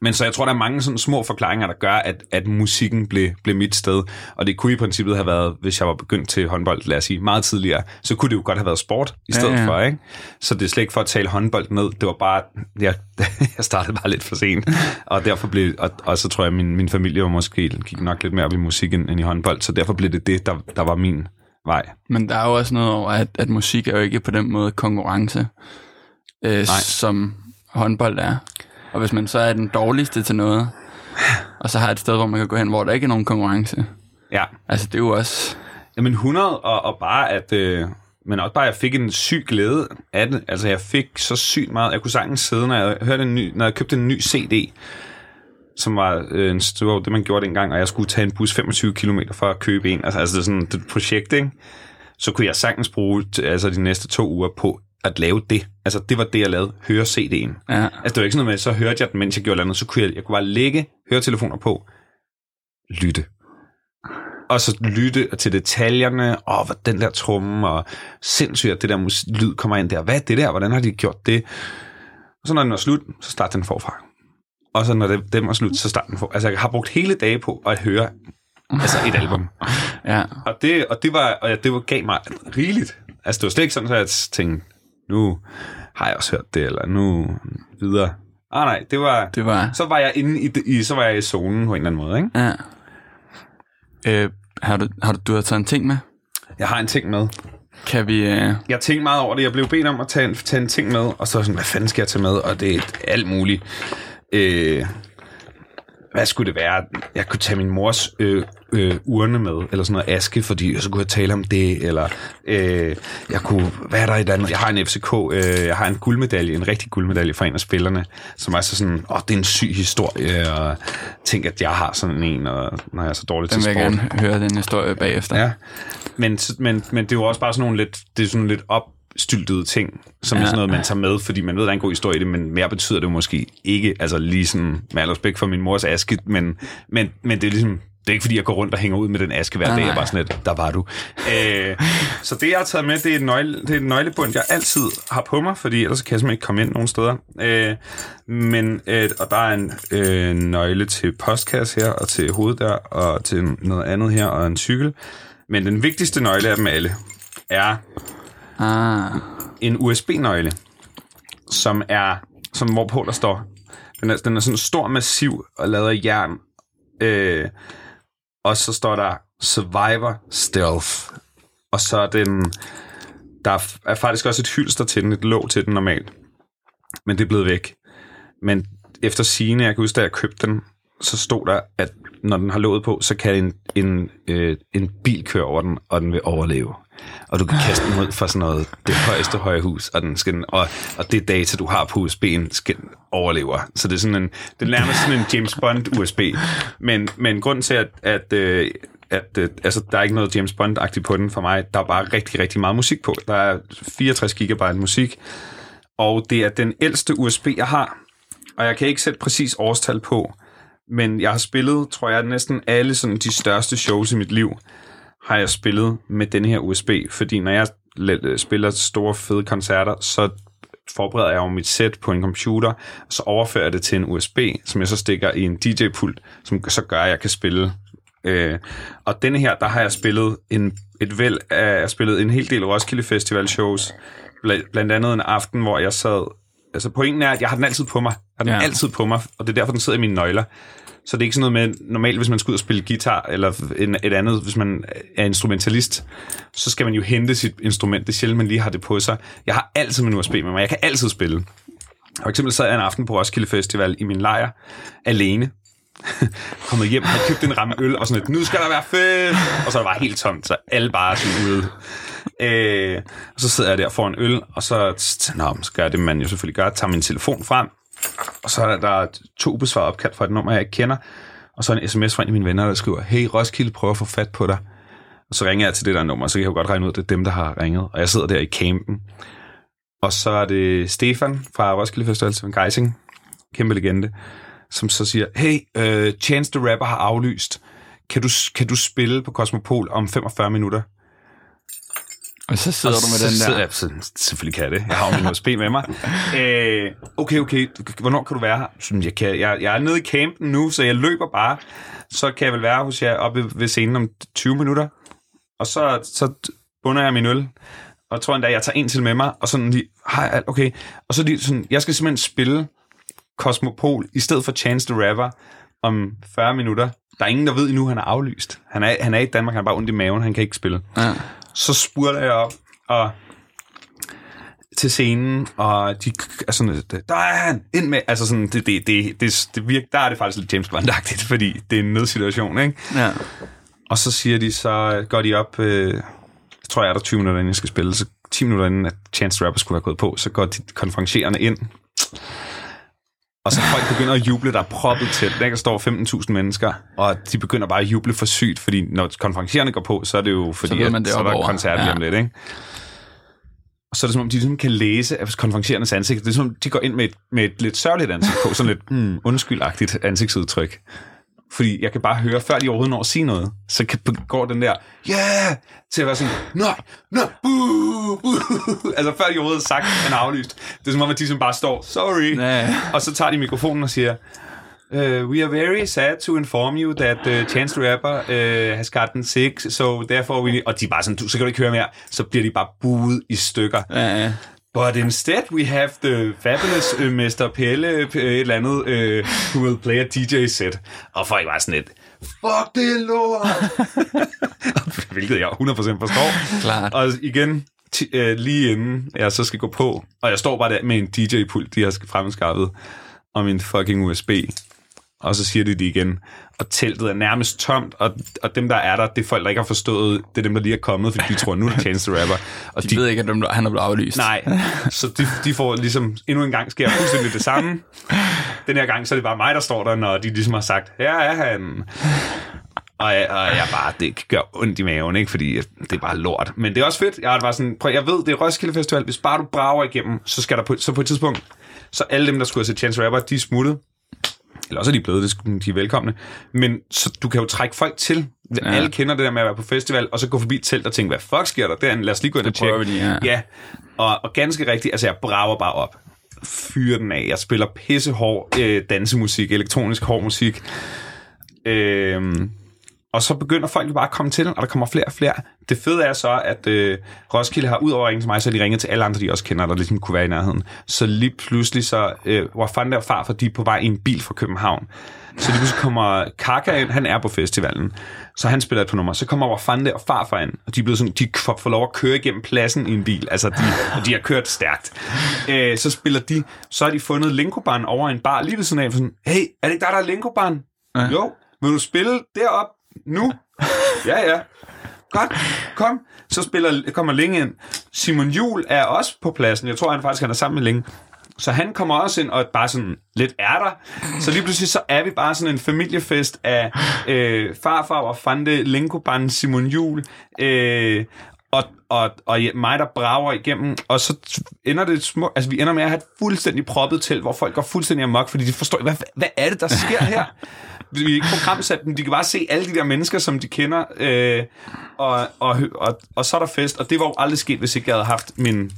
men så jeg tror, der er mange sådan små forklaringer, der gør, at, at musikken blev, blev mit sted. Og det kunne i princippet have været, hvis jeg var begyndt til håndbold, lad os sige, meget tidligere, så kunne det jo godt have været sport i stedet ja, ja. for, ikke? Så det er slet ikke for at tale håndbold ned. Det var bare, jeg, jeg startede bare lidt for sent. Og derfor blev, og, og så tror jeg, at min, min familie var måske, gik nok lidt mere op i musik end, end i håndbold. Så derfor blev det det, der, der var min vej. Men der er jo også noget over, at, at musik er jo ikke på den måde konkurrence, øh, som håndbold er. Og hvis man så er den dårligste til noget, og så har et sted, hvor man kan gå hen, hvor der ikke er nogen konkurrence. Ja. Altså, det er jo også... Jamen 100, og, og bare at... Øh, men også bare, at jeg fik en syg glæde af det. Altså, jeg fik så sygt meget... Jeg kunne sagtens sidde, når jeg, hørte en ny, når jeg købte en ny CD, som var øh, en stor, det, man gjorde dengang, og jeg skulle tage en bus 25 km for at købe en. Altså, altså det er sådan et projekt, ikke? Så kunne jeg sagtens bruge altså, de næste to uger på at lave det. Altså, det var det, jeg lavede. Høre CD'en. Ja. Altså, det var ikke sådan noget med, så hørte jeg den, mens jeg gjorde andet. Så kunne jeg, jeg kunne bare lægge høretelefoner på, lytte. Og så lytte til detaljerne, og hvad den der tromme, og sindssygt, at det der lyd kommer ind der. Hvad er det der? Hvordan har de gjort det? Og så når den var slut, så starter den forfra. Og så når det, den var slut, så starter den forfra. Altså, jeg har brugt hele dage på at høre altså et album. ja. Og det, og det var, og det var, gav mig rigeligt. Altså, det var slet ikke sådan, at jeg tænkte, nu har jeg også hørt det, eller nu videre. Ah nej, det var, det var... så var jeg inde i, i, så var jeg i zonen på en eller anden måde, ikke? Ja. Øh, har du, har du, du har taget en ting med? Jeg har en ting med. Kan vi... Øh... Jeg tænkte meget over det. Jeg blev bedt om at tage en, tage en ting med, og så sådan, hvad fanden skal jeg tage med? Og det er alt muligt. Øh, hvad skulle det være? Jeg kunne tage min mors øh, øh, urne med, eller sådan noget aske, fordi så kunne jeg tale om det, eller øh, jeg kunne, hvad er der i andet? Jeg har en FCK, øh, jeg har en guldmedalje, en rigtig guldmedalje fra en af spillerne, som er så sådan, åh, det er en syg historie, og tænk, at jeg har sådan en, og når jeg er så dårlig den til sport. Den vil jeg gerne høre den historie bagefter. Ja, men, men, men det er jo også bare sådan nogle lidt, det er sådan lidt op, styltede ting, som ja. er sådan noget, man tager med, fordi man ved, der er en god historie i det, men mere betyder det måske ikke, altså lige sådan, med al respekt for min mors aske, men, men, men det er ligesom, det er ikke fordi, jeg går rundt og hænger ud med den aske hver dag. Jeg er bare sådan et, der var du. Øh, så det, jeg har taget med, det er et, nøgle, det er et nøglebund, jeg altid har på mig, fordi ellers kan jeg simpelthen ikke komme ind nogen steder. Øh, men, øh, og der er en øh, nøgle til postkasse her, og til hovedet der, og til noget andet her, og en cykel. Men den vigtigste nøgle af dem alle er ah. en USB-nøgle, som er, som hvorpå der står, den er, den er sådan stor, massiv og lavet af jern. Øh, og så står der Survivor Stealth. Og så er den... Der er faktisk også et hylster til den, et låg til den normalt. Men det er blevet væk. Men efter sigende, jeg kan huske, da jeg købte den, så stod der, at når den har låget på, så kan en, en, øh, en bil køre over den, og den vil overleve. Og du kan kaste den ud fra sådan noget, det højeste høje hus, og, den skal, og, og det data, du har på USB'en, skal overlever. Så det er sådan en, det er nærmest sådan en James Bond USB. Men, men grund til, at, at øh, at øh, altså, der er ikke noget James Bond-agtigt på den for mig. Der er bare rigtig, rigtig meget musik på. Der er 64 gigabyte musik, og det er den ældste USB, jeg har. Og jeg kan ikke sætte præcis årstal på, men jeg har spillet, tror jeg, næsten alle sådan, de største shows i mit liv, har jeg spillet med den her USB, fordi når jeg spiller store, fede koncerter, så forbereder jeg jo mit sæt på en computer, og så overfører jeg det til en USB, som jeg så stikker i en DJ-pult, som så gør, at jeg kan spille. Øh, og denne her, der har jeg spillet en, et væld af, jeg har spillet en hel del Roskilde Festival shows, blandt andet en aften, hvor jeg sad altså pointen er, at jeg har den altid på mig. Jeg har den ja. altid på mig, og det er derfor, den sidder i mine nøgler. Så det er ikke sådan noget med, normalt hvis man skal ud og spille guitar, eller en, et andet, hvis man er instrumentalist, så skal man jo hente sit instrument. Det er sjældent, man lige har det på sig. Jeg har altid min USB med mig. Jeg kan altid spille. For eksempel sad jeg en aften på Roskilde Festival i min lejr, alene. kommet hjem, har købt en ramme øl, og sådan lidt, nu skal der være fedt! Og så var det helt tomt, så alle bare sådan ude. Øh, og så sidder jeg der og får en øl, og så, nå, så gør jeg det, man jo selvfølgelig gør, tager min telefon frem, og så er der to besvarede opkald fra et nummer, jeg ikke kender, og så en sms fra en af mine venner, der skriver, hey, Roskilde prøv at få fat på dig. Og så ringer jeg til det der nummer, så kan jeg jo godt regne ud, at det er dem, der har ringet. Og jeg sidder der i campen. Og så er det Stefan fra Roskilde Festival, som Geising, kæmpe legende, som så siger, hey, uh, Chance the Rapper har aflyst. Kan du, kan du spille på Cosmopol om 45 minutter? Og så sidder og du med den der. Jeg, så, selvfølgelig kan jeg det. Jeg har jo min USB med mig. Øh, okay, okay. Hvornår kan du være her? Så jeg, kan, jeg, jeg er nede i campen nu, så jeg løber bare. Så kan jeg vel være hos jer oppe ved scenen om 20 minutter. Og så, så bunder jeg min øl. Og jeg tror endda, jeg tager en til med mig. Og sådan lige, hej, okay. Og så lige sådan, jeg skal simpelthen spille Cosmopol i stedet for Chance the Rapper om 40 minutter. Der er ingen, der ved endnu, han er aflyst. Han er, han er i Danmark, han er bare ondt i maven, han kan ikke spille. Ja. Så spurgte jeg op og til scenen, og de er sådan, der er han, ind med, altså sådan, det, det, det, det, det virker, der er det faktisk lidt James Bond-agtigt, fordi det er en nødsituation, ikke? Ja. Og så siger de, så går de op, øh, jeg tror jeg er der 20 minutter, inden jeg skal spille, så 10 minutter inden, at Chance the Rapper skulle have gået på, så går de konferencerende ind, og så folk begynder at juble, der er proppet til. Der står 15.000 mennesker, og de begynder bare at juble for sygt, fordi når konferencerne går på, så er det jo fordi, så, man det at, så er der koncert ja. lidt, ikke? Og så er det som om, de ligesom kan læse af konferencerernes ansigt. Det er som om, de går ind med et, med et lidt sørgeligt ansigt på, sådan lidt mm, undskyldagtigt ansigtsudtryk. Fordi jeg kan bare høre, før de overhovedet når at sige noget, så kan, går den der, ja, yeah! til at være sådan, nej, nej, buh, buh. Altså før de overhovedet har sagt, han er aflyst. Det er som om, at de som bare står, sorry. Nej. Og så tager de mikrofonen og siger, Uh, we are very sad to inform you that uh, Chance the Rapper uh, has gotten sick, so therefore we... Og de er bare sådan, du, så kan du ikke høre mere. Så bliver de bare buet i stykker. Ja, ja. But instead we have the fabulous uh, Mr. Pelle, uh, et eller andet, uh, who will play a DJ set. Og folk var sådan lidt, fuck det lort! Hvilket jeg 100% forstår. Klart. Og igen, t- uh, lige inden jeg så skal gå på, og jeg står bare der med en DJ-pult, de har fremskaffet, og min fucking USB. Og så siger de det igen og teltet er nærmest tomt, og, og dem, der er der, det er folk, der ikke har forstået, det er dem, der lige er kommet, fordi de tror, nu er det Chance Rapper. Og de, de ved ikke, at han er blevet aflyst. Nej, så de, de får ligesom, endnu en gang sker fuldstændig det samme. Den her gang, så er det bare mig, der står der, når de ligesom har sagt, her er han. Og jeg, og jeg bare, det gør ondt i maven, ikke? fordi det er bare lort. Men det er også fedt. Jeg, er bare sådan, prøv, jeg ved, det er Roskilde Festival. Hvis bare du brager igennem, så skal der på, så på et tidspunkt, så alle dem, der skulle have set Chance Rapper, de er smuttet eller også er de blevet det, de er velkomne. Men så du kan jo trække folk til. Ja. Alle kender det der med at være på festival, og så gå forbi et telt og tænke, hvad fuck sker der der? Lad os lige gå ind og tjekke. Ja. ja. Og, og ganske rigtigt, altså jeg brager bare op. Fyre den af. Jeg spiller pissehård øh, dansemusik, elektronisk hård musik. Øh, og så begynder folk bare at komme til, og der kommer flere og flere. Det fede er så, at øh, Roskilde har ud over at ringe til mig, så de ringet til alle andre, de også kender, der ligesom kunne være i nærheden. Så lige pludselig så øh, var fanden der far, for de er på vej i en bil fra København. Så lige pludselig kommer Kaka ind, han er på festivalen, så han spiller et på nummer. Så kommer Wafande og farfar ind, og de, er blevet sådan, de får, får lov at køre igennem pladsen i en bil. Altså, de, og de har kørt stærkt. Øh, så spiller de, så har de fundet Linkobarn over en bar lige ved sådan af, sådan, hey, er det ikke der, der er Linkobarn? Ja. Jo, vil du spille derop nu? Ja, ja. Godt, kom. Så spiller, kommer Linge ind. Simon Jul er også på pladsen. Jeg tror han faktisk, han er sammen med Linge. Så han kommer også ind og bare sådan lidt er der. Så lige pludselig så er vi bare sådan en familiefest af øh, farfar og Fante, Linkoban, Simon Jul, øh, og, og, og mig, der brager igennem, og så ender det små, altså vi ender med at have et fuldstændig proppet til, hvor folk går fuldstændig amok, fordi de forstår, hvad, hvad er det, der sker her? Vi er ikke programsat dem, de kan bare se alle de der mennesker, som de kender, øh, og, og, og, og så er der fest, og det var jo aldrig sket, hvis ikke jeg havde haft min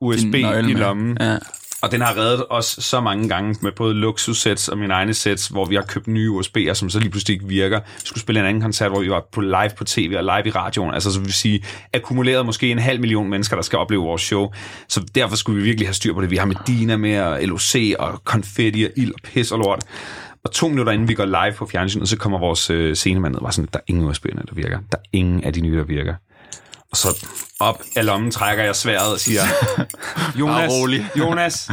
USB i lommen. Ja. Og den har reddet os så mange gange med både luksussets og mine egne sets, hvor vi har købt nye USB'er, som så lige pludselig ikke virker. Vi skulle spille en anden koncert, hvor vi var på live på tv og live i radioen. Altså, så vil sige, akkumuleret måske en halv million mennesker, der skal opleve vores show. Så derfor skulle vi virkelig have styr på det. Vi har Medina med, og LOC, og konfetti, og ild, og pis og lort. Og to minutter inden vi går live på fjernsynet, så kommer vores øh, scenemand ned og var sådan, der er ingen USB'er, der virker. Der er ingen af de nye, der virker. Og så op af lommen trækker jeg sværet og siger, Jonas, Jonas,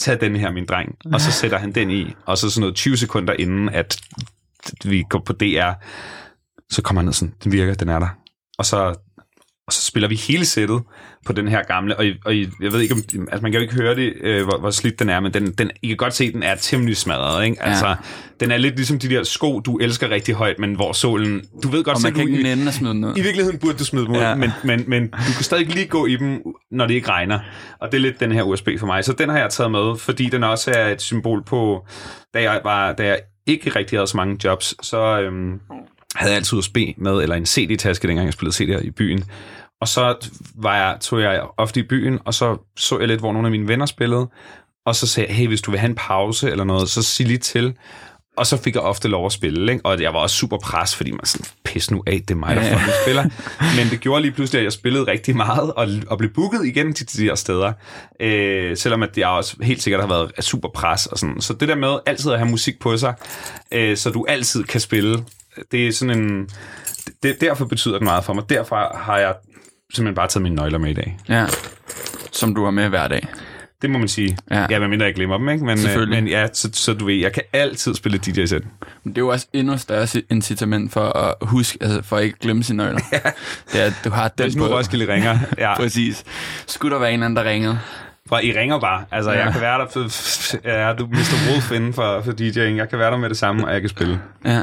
tag den her, min dreng. Og så sætter han den i, og så sådan noget 20 sekunder inden, at vi går på DR, så kommer han ned sådan, den virker, den er der. Og så og så spiller vi hele sættet på den her gamle, og, og jeg ved ikke, om, altså man kan jo ikke høre det, øh, hvor, hvor slidt den er, men den, den, I kan godt se, at den er temmelig smadret, ikke? Altså, ja. den er lidt ligesom de der sko, du elsker rigtig højt, men hvor solen, du ved godt, og man selv, kan du, ikke nænde at smide den ud. I virkeligheden burde du smide dem ud, ja. men, men, men du kan stadig lige gå i dem, når det ikke regner. Og det er lidt den her USB for mig. Så den har jeg taget med, fordi den også er et symbol på, da jeg, var, da jeg ikke rigtig havde så mange jobs, så øhm, havde altid USB med, eller en CD-taske, dengang jeg spillede CD'er i byen. Og så var jeg, tog jeg ofte i byen, og så så jeg lidt, hvor nogle af mine venner spillede. Og så sagde jeg, hey, hvis du vil have en pause eller noget, så sig lige til. Og så fik jeg ofte lov at spille, ikke? og jeg var også super pres, fordi man sådan, pis nu af, det er mig, der ja. spiller. Men det gjorde lige pludselig, at jeg spillede rigtig meget, og, og blev booket igen til de her steder. Øh, selvom at jeg også helt sikkert har været super pres og sådan. Så det der med altid at have musik på sig, øh, så du altid kan spille, det er sådan en... Det, derfor betyder det meget for mig. Derfor har jeg simpelthen bare taget mine nøgler med i dag. Ja, som du har med hver dag. Det må man sige. Ja, ja medmindre jeg glemmer dem, ikke? Men, øh, men ja, så, så du ved, jeg kan altid spille DJ-sæt. Men det er jo også endnu større incitament for at huske, altså for at ikke glemme sine nøgler. Ja. Det er, at du har den Hvis nu Roskilde ringer. Ja. Præcis. Skulle der være en anden, der ringede? For I ringer bare. Altså, ja. jeg kan være der for... Ja, du Mr. Wolf inden for, for DJ'ing. Jeg kan være der med det samme, og jeg kan spille. Ja.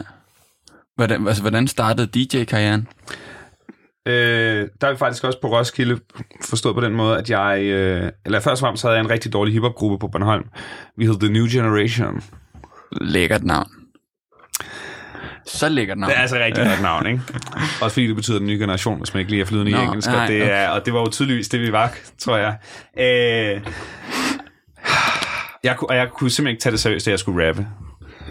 Hvordan, altså, hvordan startede DJ-karrieren? Øh, der er vi faktisk også på Roskilde forstået på den måde, at jeg... Øh, eller først og fremmest havde jeg en rigtig dårlig hiphop-gruppe på Bornholm. Vi hed The New Generation. Lækkert navn. Så lækkert navn. Det er altså rigtig godt navn, ikke? Også fordi det betyder den nye generation, hvis man ikke lige er flydende i engelsk. Nej, og, det er, og det var jo tydeligvis det, vi var, tror jeg. Øh, jeg, og jeg kunne simpelthen ikke tage det seriøst, at jeg skulle rappe.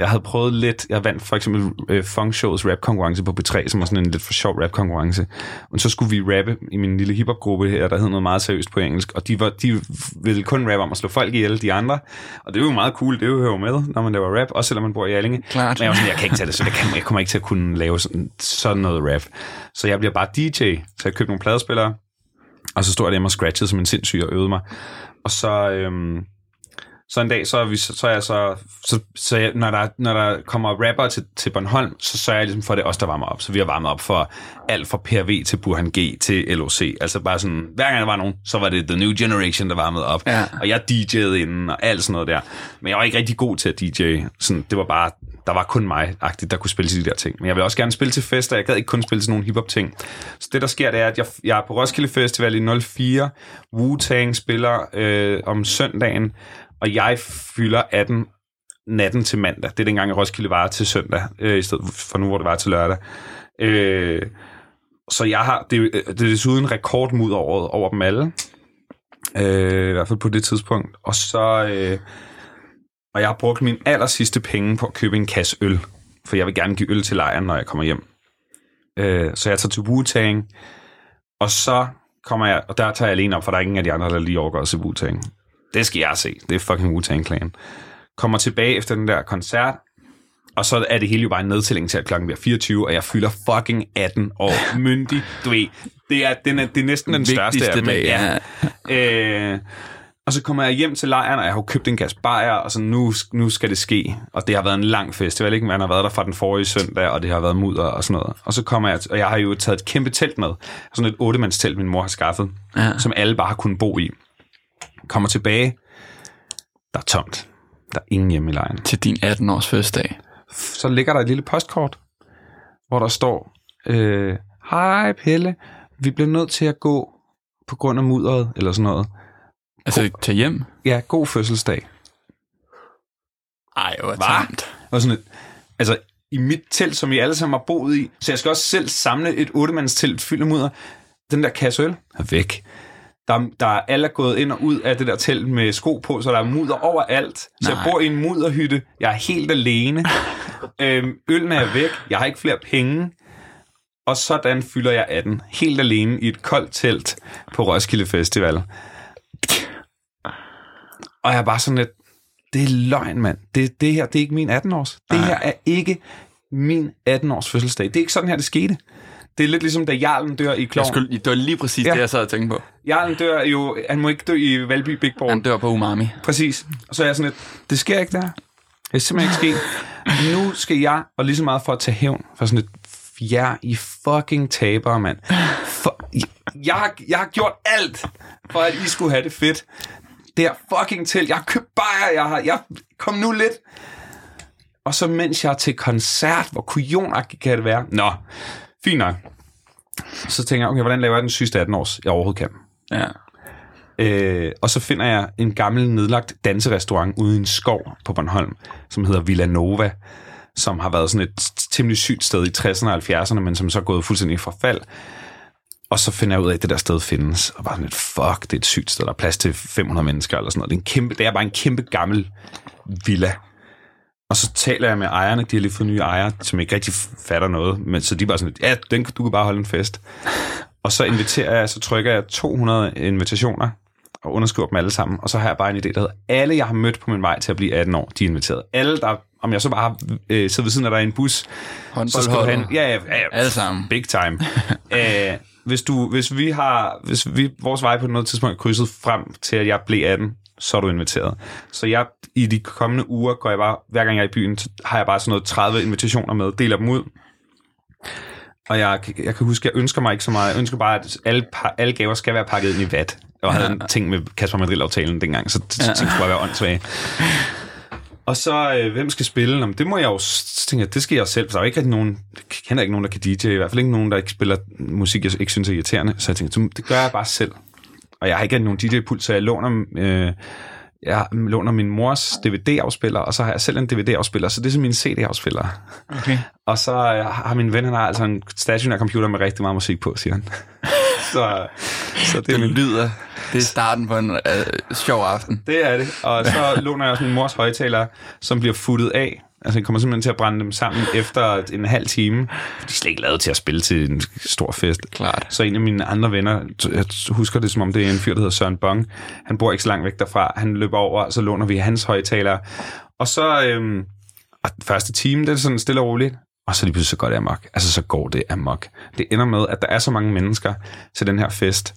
Jeg havde prøvet lidt, jeg vandt for eksempel øh, Funk Shows rap konkurrence på P3, som var sådan en lidt for sjov rap konkurrence. Og så skulle vi rappe i min lille hiphop gruppe her, der hed noget meget seriøst på engelsk, og de, var, de ville kun rappe om at slå folk ihjel, de andre. Og det er jo meget cool, det er jo med, når man laver rap, også selvom man bor i Allinge. Klart. Men jeg, var sådan, jeg kan ikke tage det, så jeg, kan, jeg kommer ikke til at kunne lave sådan, sådan noget rap. Så jeg bliver bare DJ, så jeg købte nogle pladespillere, og så stod jeg hjemme og scratchede som en sindssyg og øvede mig. Og så, øhm, så en dag, så er, vi, så, så er jeg så, så, så jeg, når, der, når der kommer rapper til, til Bornholm, så sørger jeg ligesom for, at det er os, der varmer op. Så vi har varmet op for alt fra PRV til Burhan G til LOC. Altså bare sådan, hver gang der var nogen, så var det The New Generation, der varmede op. Ja. Og jeg DJ'ede inden og alt sådan noget der. Men jeg var ikke rigtig god til at DJ. Sådan, det var bare, der var kun mig, der kunne spille til de der ting. Men jeg vil også gerne spille til fester. Jeg gad ikke kun spille til nogle hiphop ting. Så det, der sker, det er, at jeg, jeg er på Roskilde Festival i 04. Wu-Tang spiller øh, om søndagen og jeg fylder 18 natten til mandag. Det er dengang, Roskilde var til søndag, øh, i stedet for nu, hvor det var til lørdag. Øh, så jeg har, det, øh, det er desuden rekord mod året over dem alle. Øh, I hvert fald på det tidspunkt. Og så... Øh, og jeg har brugt min aller sidste penge på at købe en kasse øl. For jeg vil gerne give øl til lejren, når jeg kommer hjem. Øh, så jeg tager til wu Og så kommer jeg... Og der tager jeg alene op, for der er ingen af de andre, der lige overgår til wu det skal jeg se. Det er fucking Wu-Tang Clan. Kommer tilbage efter den der koncert, og så er det hele jo bare en nedtælling til, at klokken bliver 24, og jeg fylder fucking 18 år myndig. Du ved, det er, den er, det er næsten den største af dem. Dag, ja. Øh, og så kommer jeg hjem til lejren, og jeg har købt en kasse bajer, og så nu, nu skal det ske. Og det har været en lang festival, ikke? Man har været der fra den forrige søndag, og det har været mudder og sådan noget. Og så kommer jeg, og jeg har jo taget et kæmpe telt med. Sådan et otte telt, min mor har skaffet, ja. som alle bare har kunnet bo i kommer tilbage, der er tomt. Der er ingen hjemme i lejren. Til din 18-års fødselsdag. Så ligger der et lille postkort, hvor der står, øh, Hej Pelle, vi bliver nødt til at gå på grund af mudderet, eller sådan noget. Altså god, til hjem? Ja, god fødselsdag. Ej, hvor tamt. Og sådan et, altså, i mit telt, som I alle sammen har boet i, så jeg skal også selv samle et ottemands telt fyldt af mudder. Den der kasse øl er væk. Der, der er alle gået ind og ud af det der telt med sko på, så der er mudder overalt. Så Nej. jeg bor i en mudderhytte. Jeg er helt alene. øhm, øllen er væk. Jeg har ikke flere penge. Og sådan fylder jeg 18. Helt alene i et koldt telt på Roskilde Festival. Og jeg er bare sådan lidt, det er løgn, mand. Det, det her, det er ikke min 18-års. Det her er ikke min 18-års fødselsdag. Det er ikke sådan her, det skete. Det er lidt ligesom, da Jarlen dør i Jeg Kloven. skulle, det var lige præcis Ja. det, jeg sad og tænkte på. Jarlen dør jo, han må ikke dø i Valby Big Ball. Han dør på umami. Præcis. Og så er jeg sådan lidt, det sker ikke der. Det er simpelthen ikke sket. Nu skal jeg, og lige så meget for at tage hævn, for sådan et, jer I fucking tabere, mand. For, jeg, har, jeg har gjort alt, for at I skulle have det fedt. Det er fucking til. Jeg har købt bajer, jeg har, jeg, kom nu lidt. Og så mens jeg er til koncert, hvor kujonagtigt kan det være. Nå, fint nok. Så tænker jeg, okay, hvordan laver jeg den sygeste 18 års, jeg overhovedet kan? Ja. Øh, og så finder jeg en gammel nedlagt danserestaurant ude i en skov på Bornholm, som hedder Villa Nova, som har været sådan et temmelig sygt sted i 60'erne og 70'erne, men som så er gået fuldstændig i forfald. Og så finder jeg ud af, at det der sted findes, og bare sådan et, fuck, det er et sygt sted, der er plads til 500 mennesker eller sådan noget. Det er, en kæmpe, det er bare en kæmpe gammel villa. Og så taler jeg med ejerne, de har lige fået nye ejere, som ikke rigtig fatter noget, men så de er bare sådan, ja, den, du kan bare holde en fest. Og så inviterer jeg, så trykker jeg 200 invitationer, og underskriver dem alle sammen. Og så har jeg bare en idé, der hedder, alle jeg har mødt på min vej til at blive 18 år, de er inviteret. Alle, der, om jeg så bare øh, siddet ved siden af dig i en bus, så skal du have en, ja, ja, ja, ja, Alle sammen. Big time. Æh, hvis, du, hvis vi har, hvis vi, vores vej på noget tidspunkt er krydset frem til, at jeg blev 18, så er du inviteret. Så jeg, i de kommende uger, går jeg bare, hver gang jeg er i byen, så har jeg bare sådan noget 30 invitationer med, deler dem ud. Og jeg, jeg kan huske, jeg ønsker mig ikke så meget. Jeg ønsker bare, at alle, alle gaver skal være pakket ind i vat. Og havde en ting med Kasper Madrid-aftalen dengang, så ja. ting skulle bare være åndssvage. Og så, øh, hvem skal spille? Jamen, det må jeg jo, jeg, det skal jeg selv. For der er jo ikke rigtig nogen, jeg kender ikke nogen, der kan DJ. I hvert fald ikke nogen, der ikke spiller musik, jeg ikke synes er irriterende. Så jeg tænkte, det gør jeg bare selv. Og jeg har ikke nogen DJ-pult, så jeg låner, øh, jeg låner min mors DVD-afspiller, og så har jeg selv en DVD-afspiller, så det er som min CD-afspiller. Okay. Og så øh, har min ven, han har altså en stationær computer med rigtig meget musik på, siger han. så, så det, er Det min, lyder, det er starten på en øh, sjov aften. det er det. Og så låner jeg også min mors højtaler, som bliver futtet af. Altså, jeg kommer simpelthen til at brænde dem sammen efter en halv time. For de er slet ikke lavet til at spille til en stor fest. Klart. Så en af mine andre venner, jeg husker det som om det er en fyr, der hedder Søren Bong. Han bor ikke så langt væk derfra. Han løber over, så låner vi hans højtaler. Og så øhm, og den første time, det er sådan stille og roligt. Og så lige pludselig så går det amok. Altså, så går det amok. Det ender med, at der er så mange mennesker til den her fest.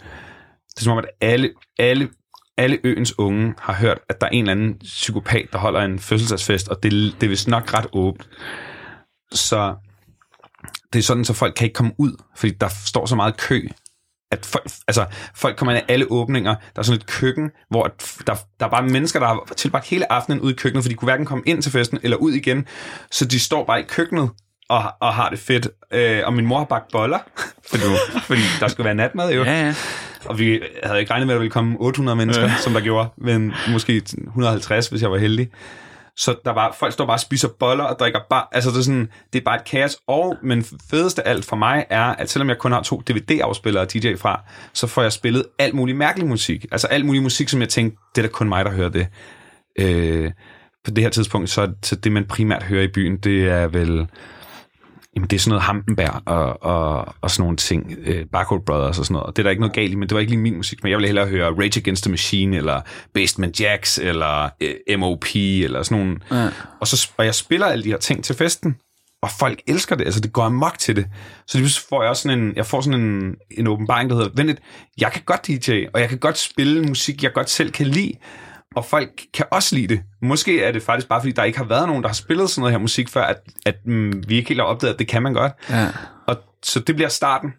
Det er som om, at alle, alle, alle øens unge har hørt, at der er en eller anden psykopat, der holder en fødselsdagsfest, og det, det er vist nok ret åbent. Så det er sådan, så folk kan ikke komme ud, fordi der står så meget kø, at folk, altså, folk kommer ind af alle åbninger. Der er sådan et køkken, hvor der, der er bare mennesker, der har tilbragt hele aftenen ude i køkkenet, for de kunne hverken komme ind til festen eller ud igen. Så de står bare i køkkenet og, og har det fedt. Øh, og min mor har bagt boller, fordi, fordi der skulle være natmad jo. Ja, ja. Og vi havde ikke regnet med, at der ville komme 800 mennesker, ja. som der gjorde, men måske 150, hvis jeg var heldig. Så der var, folk står bare og spiser boller og drikker bare, altså det er sådan, det er bare et kaos. Og, men fedeste alt for mig er, at selvom jeg kun har to DVD-afspillere og DJ fra, så får jeg spillet alt muligt mærkelig musik. Altså alt mulig musik, som jeg tænkte, det er da kun mig, der hører det. Øh, på det her tidspunkt, så, så det man primært hører i byen, det er vel, jamen det er sådan noget Hampenberg og, og, og sådan nogle ting, øh, Barcode Brothers og sådan noget. Og det er der ikke noget galt i, men det var ikke lige min musik. Men jeg ville hellere høre Rage Against the Machine, eller Basement Jacks, eller øh, MOP, eller sådan nogle. Ja. Og, så, og jeg spiller alle de her ting til festen, og folk elsker det. Altså, det går amok til det. Så pludselig får jeg også sådan en, jeg får sådan en, en åbenbaring, der hedder, vent lidt, jeg kan godt DJ, og jeg kan godt spille musik, jeg godt selv kan lide, og folk kan også lide det. Måske er det faktisk bare, fordi der ikke har været nogen, der har spillet sådan noget her musik før, at, at mm, vi ikke helt har opdaget, at det kan man godt. Ja. Og så det bliver starten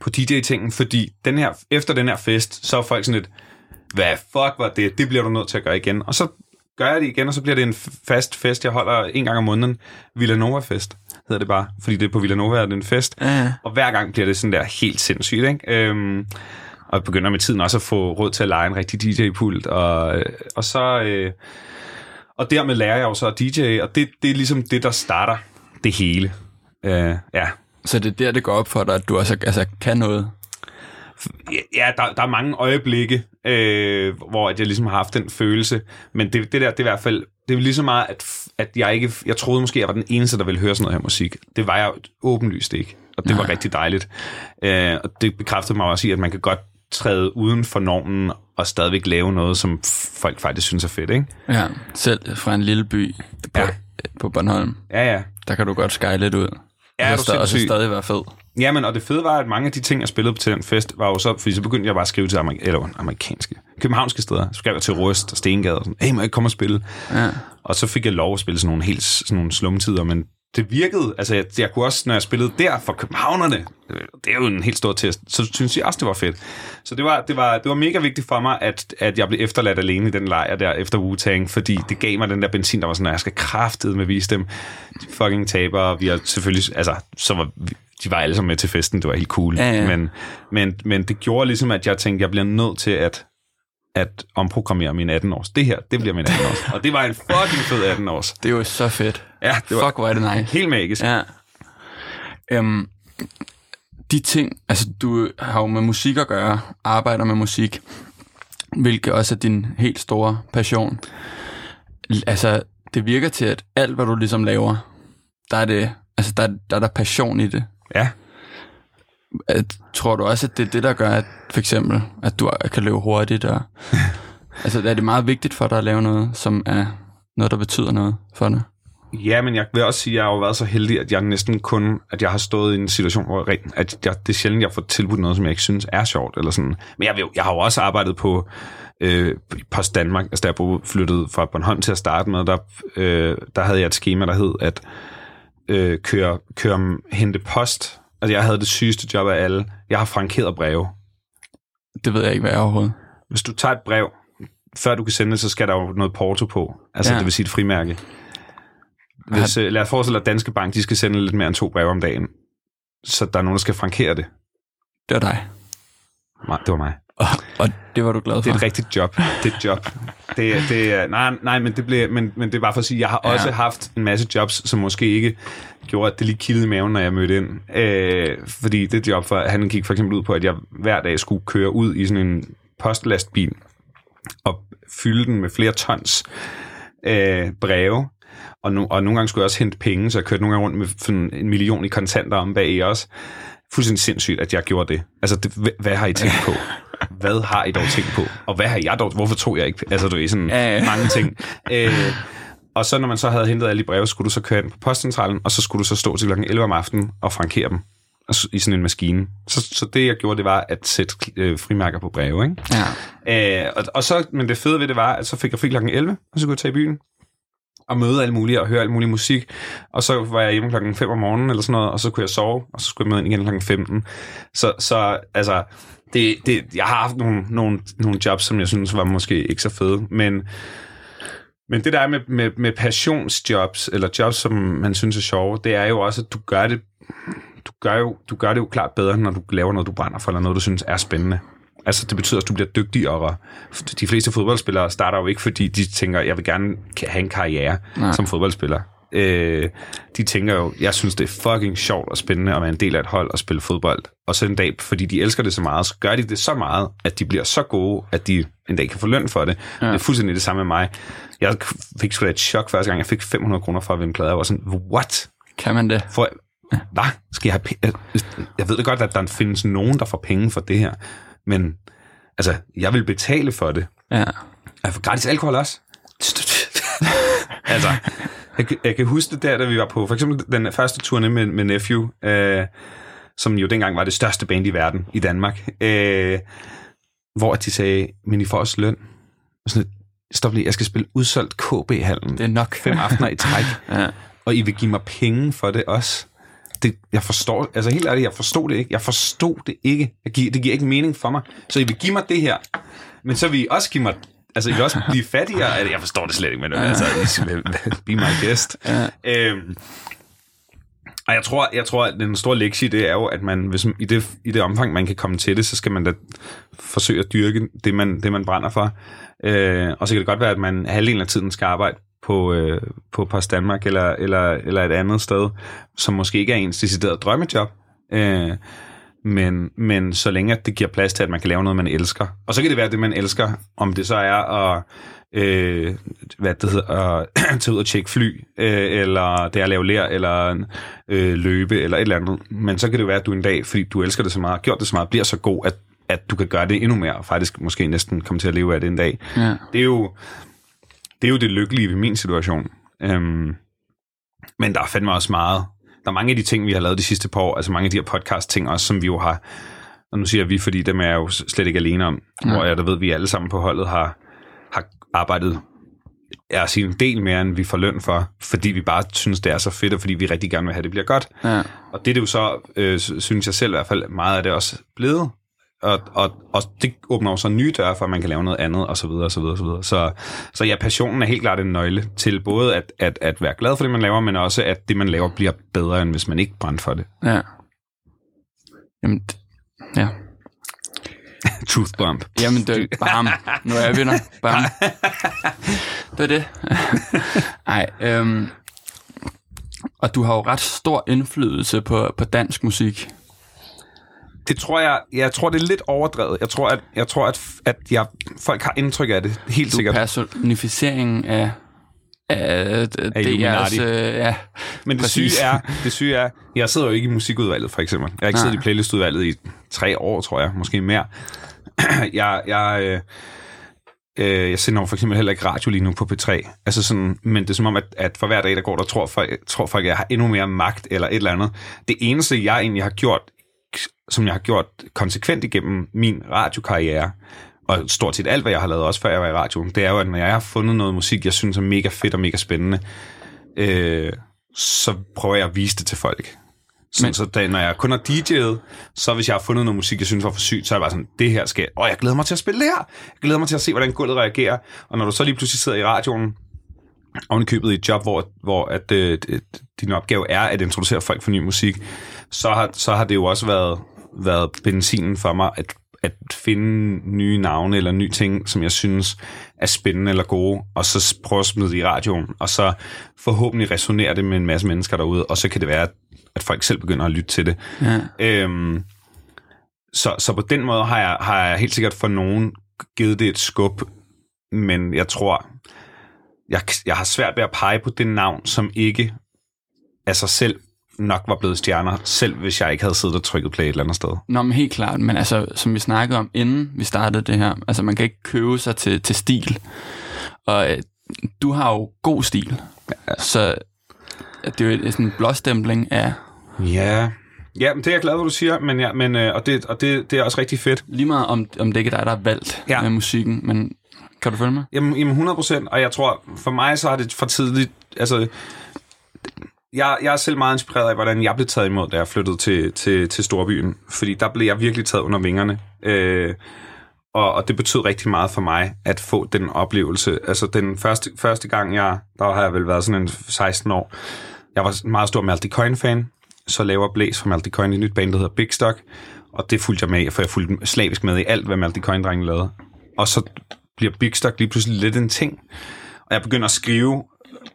på DJ-tingen, fordi den her, efter den her fest, så er folk sådan lidt, hvad fuck var det? Det bliver du nødt til at gøre igen. Og så gør jeg det igen, og så bliver det en fast fest, jeg holder en gang om måneden. Villanova-fest hedder det bare, fordi det er på Villanova, er det en fest. Ja, ja. Og hver gang bliver det sådan der helt sindssygt, ikke? Øhm, og begynder med tiden også at få råd til at lege en rigtig DJ-pult, og, og så... Øh, og dermed lærer jeg jo så at DJ, og det, det er ligesom det, der starter det hele. Øh, ja, Så det er der, det går op for dig, at du også altså, kan noget. Ja, der, der er mange øjeblikke, øh, hvor at jeg ligesom har haft den følelse, men det, det der, det er i hvert fald, det er lige så meget, at, at jeg ikke, jeg troede måske, jeg var den eneste, der ville høre sådan noget her musik. Det var jeg åbenlyst ikke, og det var Nej. rigtig dejligt. Øh, og det bekræftede mig også i, at man kan godt træde uden for normen og stadigvæk lave noget, som folk faktisk synes er fedt, ikke? Ja, selv fra en lille by på, Ja. på Bornholm, Ja, ja. der kan du godt skyle lidt ud. Ja, er og, du så, og så stadig være fed. Jamen, og det fede var, at mange af de ting, jeg spillede til den fest, var jo så, fordi så begyndte jeg bare at skrive til amerik- eller, amerikanske, københavnske steder. Så skrev jeg til Rust og Stengade og sådan, hey, må jeg ikke komme og spille? Ja. Og så fik jeg lov at spille sådan nogle helt sådan nogle slumtider, men det virkede, altså jeg, jeg kunne også, når jeg spillede der for københavnerne, det er jo en helt stor test, så synes jeg også, det var fedt. Så det var, det var, det var mega vigtigt for mig, at, at jeg blev efterladt alene i den lejr der efter Wu-Tang, fordi det gav mig den der benzin, der var sådan, at jeg skal kraftede med vise dem, de fucking tabere, vi har selvfølgelig, altså, så var, de var alle sammen med til festen, det var helt cool, Ja, ja. Men, men, men det gjorde ligesom, at jeg tænkte, jeg bliver nødt til at at omprogrammere min 18 års. Det her, det bliver min 18 års. Og det var en fucking fed 18 års. Det jo så fedt. Ja, det var Fuck, hvor er det nice. helt magisk. Ja. Øhm, de ting, altså du har jo med musik at gøre, arbejder med musik, hvilket også er din helt store passion. Altså, det virker til, at alt, hvad du ligesom laver, der er det, altså der, der er der passion i det. Ja. At, tror du også, at det er det, der gør, at for eksempel, at du kan løbe hurtigt? Og, altså, er det meget vigtigt for dig at lave noget, som er noget, der betyder noget for dig? Ja, men jeg vil også sige, at jeg har jo været så heldig, at jeg næsten kun, at jeg har stået i en situation, hvor jeg, at jeg, det er sjældent, jeg får tilbudt noget, som jeg ikke synes er sjovt. Eller sådan. Men jeg, jeg har jo også arbejdet på øh, Post Danmark, altså da jeg flyttede fra Bornholm til at starte med, der, øh, der havde jeg et schema, der hed at øh, køre, køre, hente post. Altså jeg havde det sygeste job af alle. Jeg har frankeret breve. Det ved jeg ikke, hvad er overhovedet. Hvis du tager et brev, før du kan sende det, så skal der jo noget porto på. Altså Ja. det vil sige et frimærke. Hvis, øh, lad os forestille dig, at Danske Bank de skal sende lidt mere end to breve om dagen. Så der er nogen, der skal frankere det. Det var dig. Nej, det var mig. Og, og det var du glad for? Det er et rigtigt job. Det er et job. Det, det nej, nej, men det, blev, men, men det er bare for at sige, at jeg har Ja. også haft en masse jobs, som måske ikke gjorde, at det lige kildede i maven, når jeg mødte ind. Øh, fordi det job, for, han gik for eksempel ud på, at jeg hver dag skulle køre ud i sådan en postlastbil og fylde den med flere tons øh, breve. Og, no, og nogle gange skulle jeg også hente penge, så jeg kørte nogle gange rundt med sådan en million i kontanter om bag i også. Fuldstændig sindssygt, at jeg gjorde det. Altså, det, hvad har I tænkt på? Hvad har I dog tænkt på? Og hvad har jeg dog... Hvorfor tog jeg ikke... Altså, du er sådan Ja, ja. mange ting. Øh, og så når man så havde hentet alle de breve, skulle du så køre ind på postcentralen, og så skulle du så stå til klokken 11 om aftenen og frankere dem i sådan en maskine. Så, så det, jeg gjorde, det var at sætte øh, frimærker på breve, ikke? Ja. Øh, og, og så, men det fede ved det var, at så fik jeg fri klokken 11, og så kunne jeg tage i byen og møde alle mulige og høre alt mulig musik. Og så var jeg hjemme klokken 5 om morgenen eller sådan noget, og så kunne jeg sove, og så skulle jeg møde ind igen klokken 15. Så, så altså, det, det, jeg har haft nogle, nogle, nogle jobs, som jeg synes var måske ikke så fede, men, men det der er med, med, med passionsjobs, eller jobs, som man synes er sjove, det er jo også, at du gør det, du gør jo, du gør det jo klart bedre, når du laver noget, du brænder for, eller noget, du synes er spændende. Altså, det betyder, at du bliver dygtigere. De fleste fodboldspillere starter jo ikke, fordi de tænker, jeg vil gerne have en karriere Nej. Nej. som fodboldspiller. Øh, de tænker jo, jeg synes, det er fucking sjovt og spændende at være en del af et hold og spille fodbold. Og så en dag, fordi de elsker det så meget, så gør de det så meget, at de bliver så gode, at de en dag kan få løn for det. Ja. Det er fuldstændig det samme med mig. Jeg fik sgu da et chok første gang, jeg fik 500 kroner for at vinde plader. Jeg var sådan, what? Kan man det? For, hvad? Skal jeg have? Jeg ved godt, at der findes nogen, der får penge for det her. Men altså, jeg vil betale for det. Ja. Jeg får gratis alkohol også. altså, jeg, kan- jeg kan huske det der, da vi var på, for eksempel den første turné med, med Nephew, øh, som jo dengang var det største band i verden, i Danmark, øh, hvor de sagde, men I får også løn. Og sådan, stop lige, jeg skal spille udsolgt KB-hallen. Det er nok. Fem aftener i træk. Ja. Og I vil give mig penge for det også. Det, jeg forstår, altså helt ærligt, jeg forstod det ikke. Jeg forstod det ikke. Jeg giver, det giver ikke mening for mig. Så I vil give mig det her, men så vil I også give mig, altså I vil også blive fattigere. Altså, Jeg forstår det slet ikke, men altså, be my guest. Ja. Øhm, og jeg tror, jeg tror, at den store lektie, det er jo, at man, hvis, i, det, i det omfang, man kan komme til det, så skal man da forsøge at dyrke det, man, det, man brænder for. Øh, og så kan det godt være, at man halvdelen af tiden skal arbejde på, øh, på Post Danmark eller, eller, eller et andet sted, som måske ikke er ens decideret drømmejob. Øh, men, men så længe at det giver plads til, at man kan lave noget, man elsker. Og så kan det være det, man elsker, om det så er at øh, hvad det hedder, at tage ud og tjekke fly, øh, eller det er at lave lær, eller øh, løbe, eller et eller andet. Men så kan det være, at du en dag, fordi du elsker det så meget, har gjort det så meget, bliver så god, at, at du kan gøre det endnu mere, og faktisk måske næsten komme til at leve af det en dag. Ja. Det er jo det, er jo det lykkelige ved min situation. Øhm, men der er fandme også meget der er mange af de ting, vi har lavet de sidste par år, altså mange af de her podcast-ting også, som vi jo har, og nu siger vi, fordi dem er jeg jo slet ikke alene om, ja. hvor jeg der ved, vi alle sammen på holdet har, har arbejdet er sige en del mere, end vi får løn for, fordi vi bare synes, det er så fedt, og fordi vi rigtig gerne vil have, at det bliver godt. Ja. Og det er det jo så, øh, synes jeg selv i hvert fald, meget af det også blevet. Og, og, og det åbner jo så nye døre for, at man kan lave noget andet, og så videre, og så videre, og så videre. Så, så ja, passionen er helt klart en nøgle til både at, at, at være glad for det, man laver, men også at det, man laver, bliver bedre, end hvis man ikke brænder for det. Ja. Jamen, ja. Truth bump. Jamen, det bam. Nu er jeg vinder. Bam. Det er det. Nej, øhm, og du har jo ret stor indflydelse på, på dansk musik. Det tror jeg, jeg tror det er lidt overdrevet. Jeg tror, at, jeg tror, at, at jeg, folk har indtryk af det, helt du sikkert. personificeringen af, af, af. DR's, øh, ja, Men det syge, præcis. er, det syge er, jeg sidder jo ikke i musikudvalget, for eksempel. Jeg har ikke Nej. siddet i playlistudvalget i tre år, tror jeg, måske mere. jeg, jeg, øh, øh, jeg sender for eksempel heller ikke radio lige nu på P3. Altså sådan, men det er som om, at, at for hver dag, der går, der tror folk, tror folk, at jeg har endnu mere magt eller et eller andet. Det eneste, jeg egentlig har gjort, som jeg har gjort konsekvent igennem min radiokarriere, og stort set alt, hvad jeg har lavet, også før jeg var i radioen, det er jo, at når jeg har fundet noget musik, jeg synes er mega fedt og mega spændende, øh, så prøver jeg at vise det til folk. Så, Men, så da, når jeg kun har DJ'et, så hvis jeg har fundet noget musik, jeg synes var for sygt, så er jeg bare sådan, det her skal, åh, jeg glæder mig til at spille det her. Jeg glæder mig til at se, hvordan gulvet reagerer. Og når du så lige pludselig sidder i radioen, oven i købet i et job, hvor, hvor at, øh, din opgave er at introducere folk for ny musik, så har, så har det jo også været, været benzinen for mig at, at finde nye navne eller nye ting, som jeg synes er spændende eller gode, og så prøve at smide det i radioen, og så forhåbentlig resonere det med en masse mennesker derude, og så kan det være, at, at folk selv begynder at lytte til det. Ja. Øhm, så, så på den måde har jeg, har jeg helt sikkert for nogen givet det et skub, men jeg tror, jeg, jeg har svært ved at pege på det navn, som ikke af sig selv nok var blevet stjerner, selv hvis jeg ikke havde siddet og trykket play et eller andet sted. Nå, men helt klart, men altså, som vi snakkede om, inden vi startede det her, altså, man kan ikke købe sig til, til stil. Og øh, du har jo god stil, ja. så det er jo sådan en blåstempling af Ja, ja men det er jeg glad for, du siger, men, ja, men, øh, og, det, og det, det er også rigtig fedt. lige meget om, om det ikke er dig, der har valgt Ja. med musikken, men kan du følge mig? Jamen, jamen 100 procent, og jeg tror, for mig så har det for tidligt, altså, jeg, jeg er selv meget inspireret af, hvordan jeg blev taget imod, da jeg flyttede til, til, til Storbyen, fordi der blev jeg virkelig taget under vingerne, øh, og, og det betød rigtig meget for mig, at få den oplevelse. Altså, den første, første gang, jeg, der har jeg vel været sådan en 16 år, jeg var en meget stor Malte Coin-fan, så laver Blaze fra Malte Coin et nyt band, der hedder Big Stock, og det fulgte jeg med for jeg fulgte slavisk med i alt, hvad Malte Coin-drengen lavede. Og så bliver Big Stock lige pludselig lidt en ting, og jeg begynder at skrive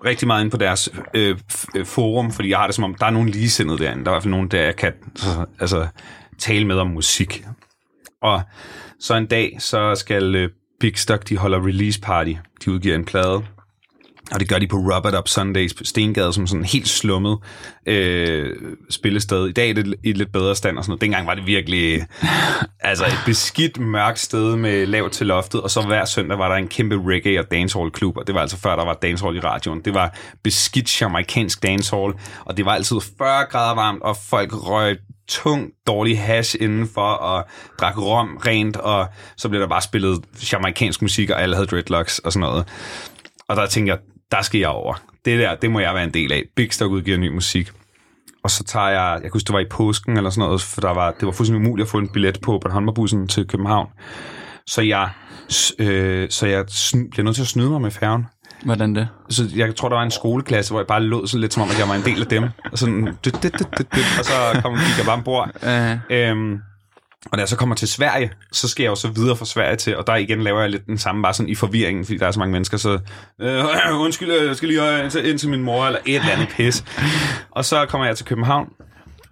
rigtig meget ind på deres øh, øh, forum, fordi jeg har det som om, der er nogen ligesindede derinde. Der er i hvert fald nogen, der jeg kan så, altså, tale med om musik. Og så en dag, så skal øh, Big Stock, de holder release party. De udgiver en plade. Og det gør de på Robert Up Sundays på Stengade, som sådan en helt slummet øh, spillested. I dag er det i et lidt bedre stand og sådan noget. Dengang var det virkelig altså et beskidt, mørkt sted med lavt til loftet, og så hver søndag var der en kæmpe reggae- og dancehall-klub, og det var altså før, der var dancehall i radioen. Det var beskidt jamaikansk dancehall, og det var altid 40 grader varmt, og folk røg tung, dårlig hash indenfor, og drak rom rent, og så blev der bare spillet jamaikansk musik, og alle havde dreadlocks og sådan noget. Og der tænkte jeg, der skal jeg over. Det der, det må jeg være en del af. Big Stock udgiver ny musik. Og så tager jeg, jeg kan huske, det var i påsken eller sådan noget, for der var, det var fuldstændig umuligt at få en billet på Bornholmerbussen til København. Så jeg, øh, så jeg sn- bliver nødt til at snyde mig med færgen. Hvordan det? Så jeg tror, der var en skoleklasse, hvor jeg bare lod sådan lidt som om, at jeg var en del af dem. Og, sådan, dyt, dyt, dyt, dyt, og så kom, gik jeg bare ombord. Uh, Øhm, og da jeg så kommer til Sverige, så skal jeg jo så videre fra Sverige til, og der igen laver jeg lidt den samme, bare sådan i forvirringen, fordi der er så mange mennesker, så øh, undskyld, jeg skal lige øh, ind til, ind til min mor, eller et eller andet pis. Og så kommer jeg til København,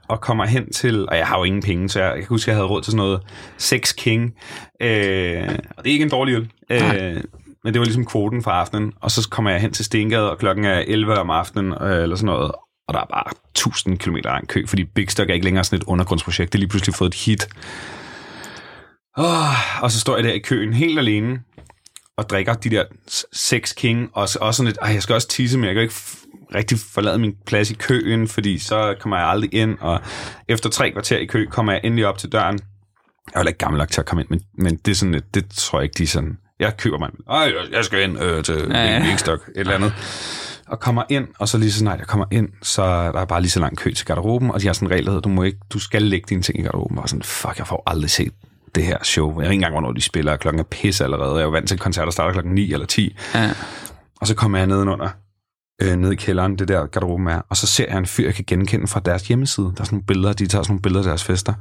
og kommer hen til, og jeg har jo ingen penge, så jeg, jeg kan huske, jeg havde råd til sådan noget Sex King, øh, og det er ikke en dårlig øl, øh, men det var ligesom kvoten for aftenen, og så kommer jeg hen til Stengade, og klokken er 11 om aftenen, øh, eller sådan noget, og der er bare 1000 km lang kø, fordi Big Stock er ikke længere sådan et undergrundsprojekt, det er lige pludselig fået et hit. Oh, og så står jeg der i køen helt alene, og drikker de der Sex King, og så- også sådan lidt, jeg skal også tisse, men jeg kan ikke rigtig forlade min plads i køen, fordi så kommer jeg aldrig ind, og efter tre kvarter i kø, kommer jeg endelig op til døren. Jeg er ikke gammel nok til at komme ind, men, men det, er sådan, et- det tror jeg ikke, de er sådan... Jeg køber mig, jeg skal ind øh, til Ja, ja. ja. et eller andet. Og kommer ind, og så lige så snart jeg kommer ind, så er der bare lige så lang kø til garderoben, og de har sådan en regel, der hedder, du, må ikke, du skal lægge dine ting i garderoben. Og sådan, fuck, jeg får aldrig set det her show. Jeg ved ikke engang, hvornår de spiller, og klokken er pis allerede. Jeg er jo vant til, at koncerter starter klokken 9 eller 10. Ja. Og så kommer jeg nedenunder, øh, ned i kælderen, det der garderoben er, og så ser jeg en fyr, jeg kan genkende fra deres hjemmeside. Der er sådan nogle billeder, de tager sådan nogle billeder af deres fester.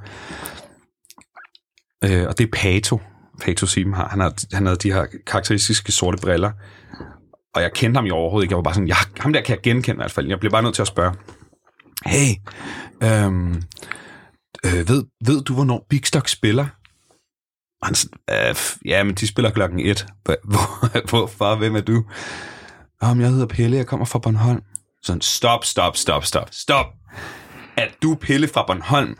Øh, og det er Pato. Pato Sim har. Han, har, han havde de her karakteristiske sorte briller. Og jeg kendte ham jo overhovedet ikke. Jeg var bare sådan, ja, ham der kan jeg genkende i hvert fald. Jeg blev bare nødt til at spørge, hey, øhm, øh, ved, ved du, hvornår Big Stock spiller? Og han sådan, øh, ja, men de spiller klokken et. Hvor, hvor- hvorfor? Hvem er du? Om jeg hedder Pelle, jeg kommer fra Bornholm. Sådan, stop, stop, stop, stop, stop. Er du Pelle fra Bornholm?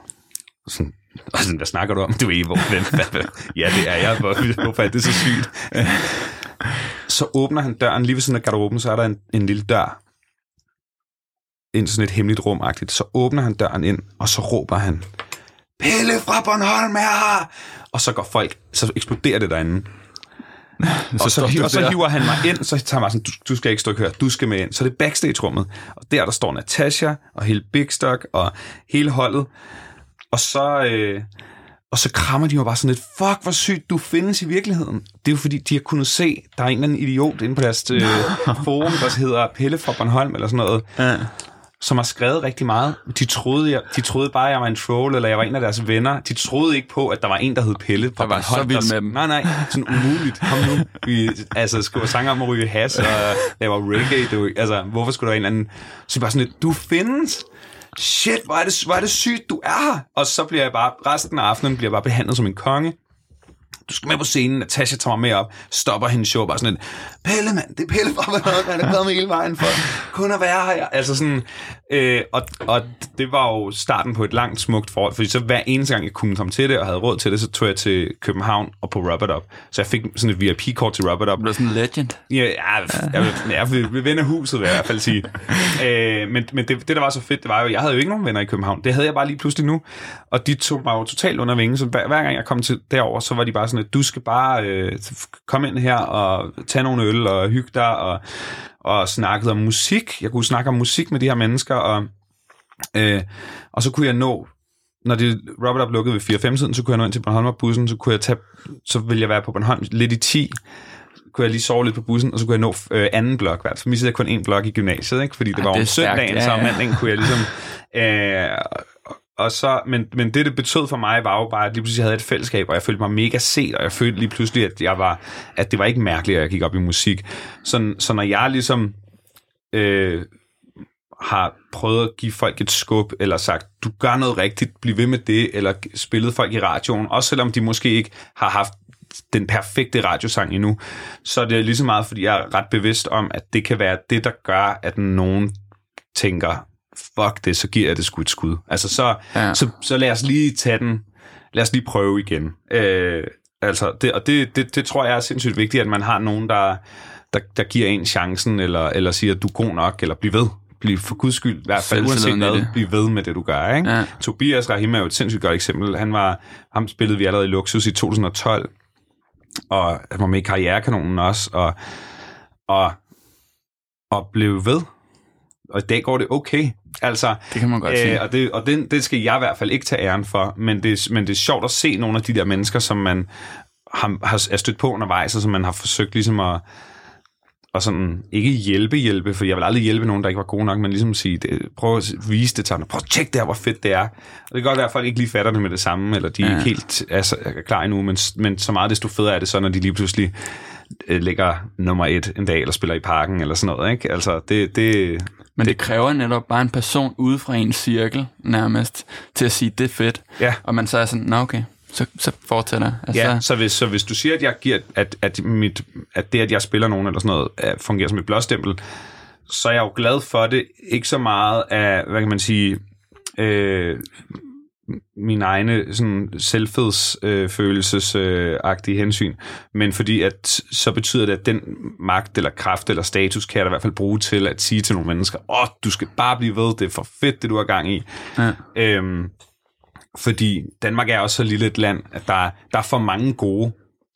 Sådan, og sådan, hvad snakker du om? Du er hvor, hvem, hvad, hvad? Ja, det er jeg. Hvorfor er det så sygt? Så åbner han døren. Lige ved siden af garderoben, så er der en, en lille dør. Ind til sådan et hemmeligt rum -agtigt. Så åbner han døren ind, og så råber han, Pelle fra Bornholm er her! Og så går folk, så eksploderer det derinde. og, så, står du og så hiver han mig ind, så tager sådan, du, du skal ikke stå og køre, du skal med ind. Så det er backstage-rummet. Og der, der står Natasha og hele Big Stock og hele holdet. Og så, øh, og så krammer de mig bare sådan lidt, fuck, hvor sygt du findes i virkeligheden. Det er jo fordi, de har kunnet se, der er en eller anden idiot inde på deres øh, forum, der hedder Pelle fra Bornholm, eller sådan noget, Ja. som har skrevet rigtig meget. De troede, jeg, de troede bare, jeg var en troll, eller jeg var en af deres venner. De troede ikke på, at der var en, der hed Pelle. fra Der var så Bornholm, vild der- med dem. Nej, nej, sådan umuligt. Kom nu. Vi altså, skriver sange om at ryge has, og laver reggae. Du, altså, hvorfor skulle der være en eller anden... Så bare sådan lidt, du findes. Shit, hvor er, det, hvor er det sygt, du er her. Og så bliver jeg bare, resten af aftenen bliver jeg bare behandlet som en konge. Du skal med på scenen, Natasha tager mig med op, stopper hendes show, bare sådan lidt, Pelle, mand, det er Pelle fra Bornholm, han er kommet hele vejen for kun at være her. Altså sådan, øh, og, og det var jo starten på et langt, smukt forhold, fordi så hver eneste gang, jeg kunne komme til det, og havde råd til det, så tog jeg til København og på Rub It Up. Så jeg fik sådan et VIP-kort til Rub It Up. Du er sådan en legend. Ja, ja, jeg, vil, jeg vil, vil vende huset, vil jeg i hvert fald sige. Øh, men men det, det, der var så fedt, det var jo, jeg havde jo ikke nogen venner i København. Det havde jeg bare lige pludselig nu. Og de tog mig jo totalt under vingen. Så hver, hver gang jeg kom til derover, så var de bare sådan, at du skal bare øh, komme ind her og tage nogle øl og hygge dig. Og, og snakkede om musik. Jeg kunne snakke om musik med de her mennesker. Og, øh, og så kunne jeg nå når det Robert Up lukkede ved 4-5-tiden, så kunne jeg nå ind til Bornholmer-bussen, så kunne jeg tage, så ville jeg være på Bornholm lidt i 10, kunne jeg lige sove lidt på bussen, og så kunne jeg nå øh, anden blok hvert. For mig jeg kun en blok i gymnasiet, ikke? fordi det Ej, var det om søndagen, ja, så om ja. mandagen kunne jeg ligesom... Øh, og så, men, men det, det betød for mig, var jo bare, at lige pludselig havde jeg et fællesskab, og jeg følte mig mega set, og jeg følte lige pludselig, at, jeg var, at det var ikke mærkeligt, at jeg gik op i musik. Så, så når jeg ligesom øh, har prøvet at give folk et skub, eller sagt, du gør noget rigtigt, bliv ved med det, eller spillet folk i radioen, også selvom de måske ikke har haft den perfekte radiosang endnu, så er det lige så meget, fordi jeg er ret bevidst om, at det kan være det, der gør, at nogen tænker, fuck det, så giver jeg det sgu et skud. Altså, så, Ja. så, så lad os lige tage den, lad os lige prøve igen. Øh, altså, det, og det, det, det tror jeg er sindssygt vigtigt, at man har nogen, der, der, der giver en chancen, eller, eller siger, at du er god nok, eller bliv ved. Bliv for guds skyld, i hvert fald uanset hvad, bliv ved med det, du gør. Ikke? Ja. Tobias Rahim er jo et sindssygt godt eksempel. Han var, ham spillede vi allerede i Luxus i 2012, og han var med i Karrierekanonen også, og, og, og blev ved. Og i dag går det okay. Altså, Det kan man godt sige. Øh, og det, og det, det skal jeg i hvert fald ikke tage æren for, men det, men det er sjovt at se nogle af de der mennesker, som man har, har, er stødt på undervejs, og som man har forsøgt ligesom at og sådan, ikke hjælpe, hjælpe, for jeg vil aldrig hjælpe nogen, der ikke var gode nok, men ligesom sige, det, prøv at vise det til andre, prøv at tjekke det her, hvor fedt det er. Og det kan godt være, at folk ikke lige fatter det med det samme, eller de er Ja. ikke helt altså, er klar endnu, men, men så meget desto federe er det så, når de lige pludselig øh, ligger nummer et en dag, eller spiller i parken, eller sådan noget, ikke? Altså, det, det, Men det kræver netop bare en person ude fra en cirkel, nærmest, til at sige, det er fedt. ja. Og man så er sådan, nå okay, så, så fortsætter altså, Ja, så hvis, så hvis du siger, at jeg giver, at, at, mit, at det, at jeg spiller nogen eller sådan noget, er, fungerer som et blåstempel, så er jeg jo glad for det. Ikke så meget af, hvad kan man sige, øh, min egne sådan selvfedsfølelsesagtige øh, hensyn, men fordi at så betyder det, at den magt eller kraft eller status kan jeg da i hvert fald bruge til at sige til nogle mennesker, åh, oh, du skal bare blive ved, det er for fedt, det du har gang i. Ja. Øhm, fordi Danmark er også så lille et land, at der, der er for mange gode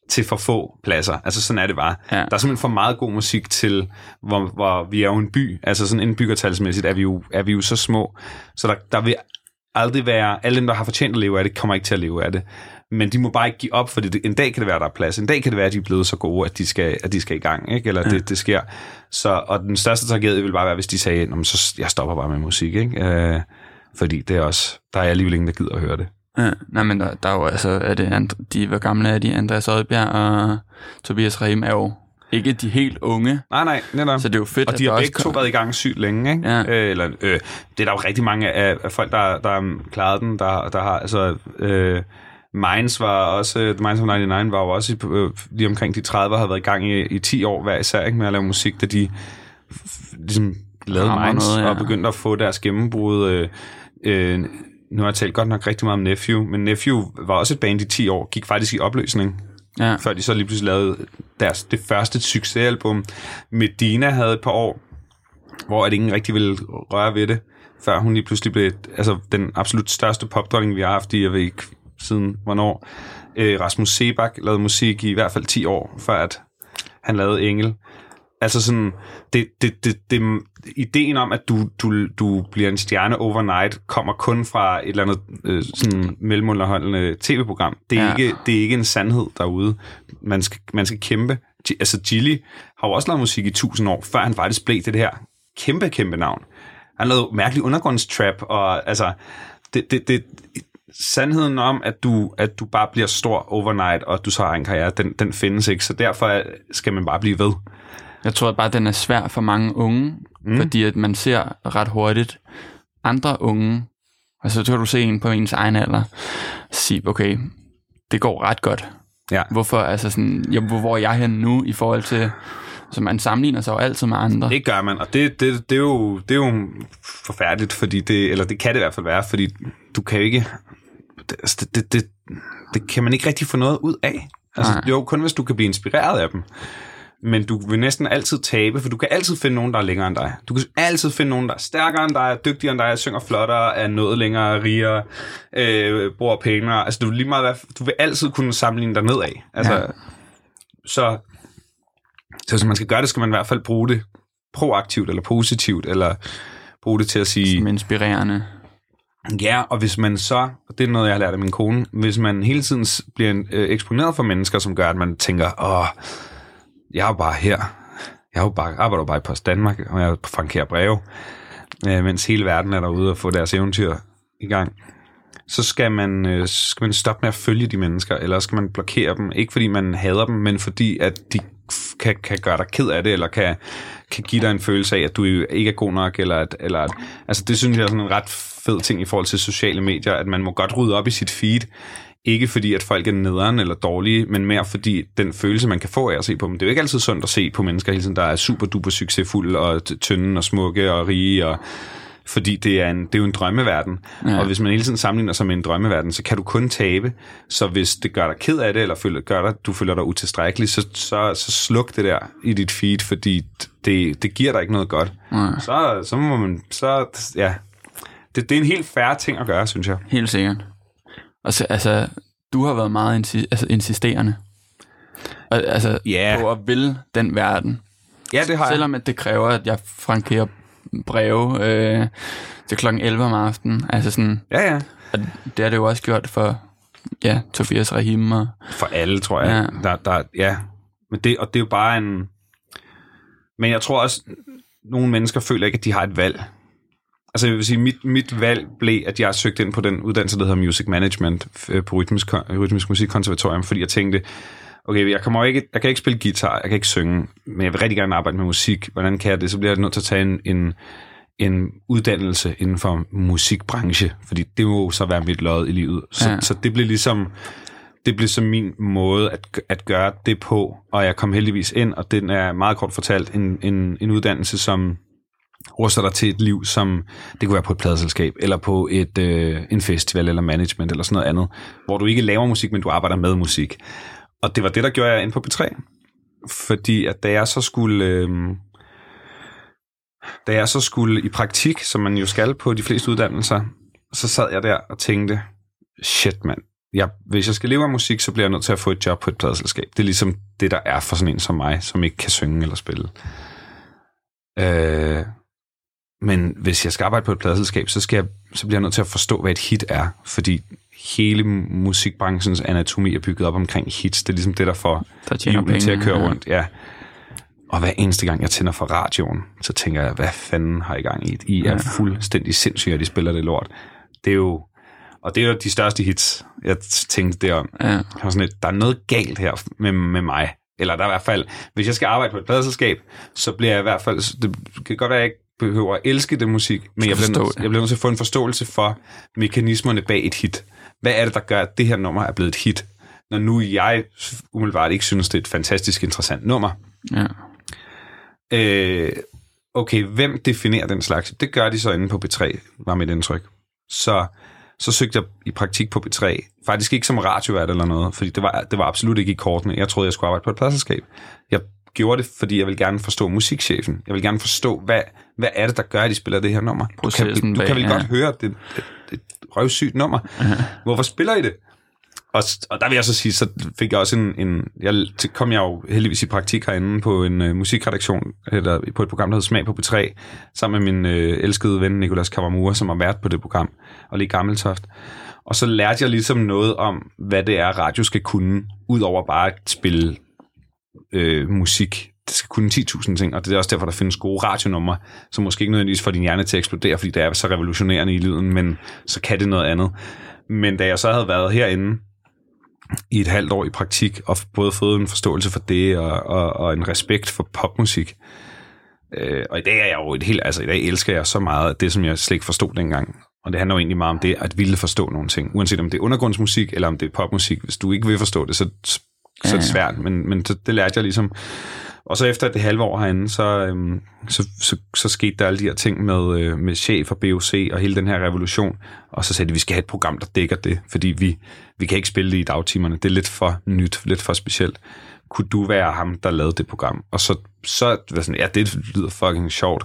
til for få pladser. Altså sådan er det bare. Ja. Der er simpelthen for meget god musik til, hvor, hvor vi er jo en by. Altså sådan indbyggertalsmæssigt er vi jo, er vi jo så små. Så der, der vil aldrig være, alle dem, der har fortjent at leve af det, kommer ikke til at leve af det. Men de må bare ikke give op, for en dag kan det være, der er plads. En dag kan det være, at de er blevet så gode, at de skal, at de skal i gang, ikke? eller ja. det, det sker. Så, og den største tragedie vil bare være, hvis de sagde, så jeg stopper bare med musik. Ikke? Øh, fordi det er også, der er alligevel ingen, der gider at høre det. Ja, nej, men der, der er jo altså, er det andre, de, hvor gamle er de? Andreas Oddbjerg og Tobias Rehm er jo ikke de helt unge. Nej, nej, netop. Så det er jo fedt, Og de har begge to været i gang sygt længe, ikke? Ja. Øh, eller, øh, det er der jo rigtig mange af, af folk, der, der har klaret den, der, der har, altså... Øh, Minds var også, Minds of 99 var jo også øh, lige omkring de 30 har været i gang i, i 10 år hver især, ikke, med at lave musik, da de ligesom lavede Minds noget, ja. og begyndte at få deres gennembrud. Øh, øh, nu har jeg talt godt nok rigtig meget om Nephew, men Nephew var også et band i 10 år, gik faktisk i opløsning, ja. før de så lige pludselig lavede deres, det første succesalbum. Medina havde et par år, hvor at ingen rigtig ville røre ved det, før hun lige pludselig blev altså, den absolut største popdronning, vi har haft i, jeg ved ikke, siden hvornår. Øh, Rasmus Sebak lavede musik i i hvert fald 10 år, før at han lavede Engel. Altså sådan, det, det, det, det, ideen om, at du, du, du bliver en stjerne overnight, kommer kun fra et eller andet øh, sådan mellemunderholdende tv-program. Det er, ja. ikke, det er ikke en sandhed derude. Man skal, man skal kæmpe. Altså, Gilly har jo også lavet musik i tusind år, før han faktisk blev det her kæmpe, kæmpe navn. Han lavede mærkelig undergrundstrap, og altså, det, det, det, sandheden om, at du, at du bare bliver stor overnight, og du så har en karriere, den, den findes ikke, så derfor skal man bare blive ved. Jeg tror bare, den er svær for mange unge, mm. fordi at man ser ret hurtigt andre unge, altså så kan du se en på ens egen alder, sige, okay, det går ret godt. Ja. Hvorfor, altså sådan, ja, hvor, hvor er jeg hen nu i forhold til, så man sammenligner sig jo altid med andre. Det gør man, og det, det, det, er, jo, det er jo forfærdeligt, fordi det, eller det kan det i hvert fald være, fordi du kan jo ikke, det, altså, det, det, det kan man ikke rigtig få noget ud af. Altså, Nej. jo, kun hvis du kan blive inspireret af dem men du vil næsten altid tabe, for du kan altid finde nogen, der er længere end dig. Du kan altid finde nogen, der er stærkere end dig, er dygtigere end dig, synger flottere, er noget længere, rigere, øh, bruger pengere. Altså, du vil, lige meget, du vil altid kunne sammenligne dig nedad. Altså, ja. så, så hvis man skal gøre det, skal man i hvert fald bruge det proaktivt eller positivt, eller bruge det til at sige... Som inspirerende. Ja, og hvis man så, og det er noget, jeg har lært af min kone, hvis man hele tiden bliver øh, eksponeret for mennesker, som gør, at man tænker, åh, jeg er bare her. Jeg er jo bare, arbejder jo bare i Post Danmark, og jeg frankerer breve, øh, mens hele verden er derude og får deres eventyr i gang. Så skal man, øh, skal man stoppe med at følge de mennesker, eller skal man blokere dem. Ikke fordi man hader dem, men fordi at de kan, kan gøre dig ked af det, eller kan, kan give dig en følelse af, at du ikke er god nok, eller at, eller at, altså det synes jeg er sådan en ret fed ting i forhold til sociale medier, at man må godt rydde op i sit feed, ikke fordi, at folk er nederen eller dårlige, men mere fordi den følelse, man kan få af at se på dem. Det er jo ikke altid sundt at se på mennesker hele tiden, der er super duper succesfulde og tynde og smukke og rige og fordi det er, en, det er jo en drømmeverden. Ja. Og hvis man hele tiden sammenligner sig med en drømmeverden, så kan du kun tabe. Så hvis det gør dig ked af det, eller føler, gør dig, du føler dig utilstrækkelig, så, så, så sluk det der i dit feed, fordi det, det giver dig ikke noget godt. Ja. Så, så må man, så, ja, det, det er en helt færre ting at gøre, synes jeg. Helt sikkert. Og så, altså, du har været meget insi- altså, insisterende. Altså, yeah. på at ville den verden. Ja, det har Selvom at det kræver, at jeg frankerer breve øh, til klokken 11 om aftenen. Altså sådan, ja, ja. Og det har det jo også gjort for ja, Tobias Rahim. Og, for alle, tror jeg. Ja. Der, der, ja. Men det, og det er jo bare en... Men jeg tror også, nogle mennesker føler ikke, at de har et valg. Altså jeg vil sige, mit, mit valg blev, at jeg søgte ind på den uddannelse, der hedder Music Management øh, på Rytmisk, Rytmisk Musikkonservatorium, fordi jeg tænkte, okay, jeg, kommer ikke, jeg kan ikke spille guitar, jeg kan ikke synge, men jeg vil rigtig gerne arbejde med musik. Hvordan kan jeg det? Så bliver jeg nødt til at tage en, en, en uddannelse inden for musikbranche, fordi det må så være mit lod i livet. Så, ja. så det blev ligesom det blev så min måde at, at gøre det på, og jeg kom heldigvis ind, og den er meget kort fortalt en, en, en uddannelse, som ruster dig til et liv, som det kunne være på et pladeselskab, eller på et, øh, en festival, eller management, eller sådan noget andet, hvor du ikke laver musik, men du arbejder med musik. Og det var det, der gjorde jeg ind på P3. Fordi at da jeg så skulle... Øh, da jeg så skulle i praktik, som man jo skal på de fleste uddannelser, så sad jeg der og tænkte, shit mand, jeg, hvis jeg skal leve af musik, så bliver jeg nødt til at få et job på et pladeselskab. Det er ligesom det, der er for sådan en som mig, som ikke kan synge eller spille. Øh, men hvis jeg skal arbejde på et pladeselskab, så, skal jeg, så bliver jeg nødt til at forstå, hvad et hit er. Fordi hele musikbranchens anatomi er bygget op omkring hits. Det er ligesom det, der får der til at køre ja. rundt. Ja. Og hver eneste gang, jeg tænder for radioen, så tænker jeg, hvad fanden har I gang i? I er ja. fuldstændig sindssyge, at de spiller det lort. Det er jo... Og det er jo de største hits, jeg tænkte derom. Ja. Jeg var sådan lidt, der er noget galt her med, med mig. Eller der er i hvert fald, hvis jeg skal arbejde på et pladeselskab, så bliver jeg i hvert fald, det kan godt være, at jeg ikke behøver at elske det musik, men jeg bliver, nødt, jeg bliver nødt til at få en forståelse for mekanismerne bag et hit. Hvad er det, der gør, at det her nummer er blevet et hit? Når nu jeg umiddelbart ikke synes, det er et fantastisk interessant nummer. Ja. Øh, okay, hvem definerer den slags? Det gør de så inde på B3, var mit indtryk. Så, så søgte jeg i praktik på B3. Faktisk ikke som radiovært eller noget, fordi det var, det var absolut ikke i kortene. Jeg troede, jeg skulle arbejde på et pladselskab. Jeg gjorde det, fordi jeg vil gerne forstå musikchefen. Jeg vil gerne forstå, hvad, hvad er det, der gør, at de spiller det her nummer. Du kan, du kan vel ja. godt høre, det er et, et røvsygt nummer. Uh-huh. Hvorfor spiller I det? Og, og der vil jeg så sige, så fik jeg også en... en jeg kom jeg jo heldigvis i praktik herinde på en uh, musikredaktion, eller på et program, der hedder Smag på P3, sammen med min uh, elskede ven Nikolas Kawamura, som har været på det program, og lige Gammeltoft. Og så lærte jeg ligesom noget om, hvad det er, radio skal kunne, ud over bare at spille øh, musik. Det skal kunne 10.000 ting, og det er også derfor, der findes gode radionumre, som måske ikke nødvendigvis får din hjerne til at eksplodere, fordi det er så revolutionerende i lyden, men så kan det noget andet. Men da jeg så havde været herinde i et halvt år i praktik, og både fået en forståelse for det, og, og, og en respekt for popmusik, øh, og i dag er jeg jo et helt, altså i dag elsker jeg så meget af det, som jeg slet ikke forstod dengang. Og det handler jo egentlig meget om det, at ville forstå nogle ting. Uanset om det er undergrundsmusik, eller om det er popmusik. Hvis du ikke vil forstå det, så så er det svært, men, men det, lærte jeg ligesom. Og så efter det halve år herinde, så, øhm, så, så, så skete der alle de her ting med, øh, med chef og BOC og hele den her revolution. Og så sagde de, at vi skal have et program, der dækker det, fordi vi, vi kan ikke spille det i dagtimerne. Det er lidt for nyt, lidt for specielt. Kunne du være ham, der lavede det program? Og så, så var sådan, ja, det lyder fucking sjovt.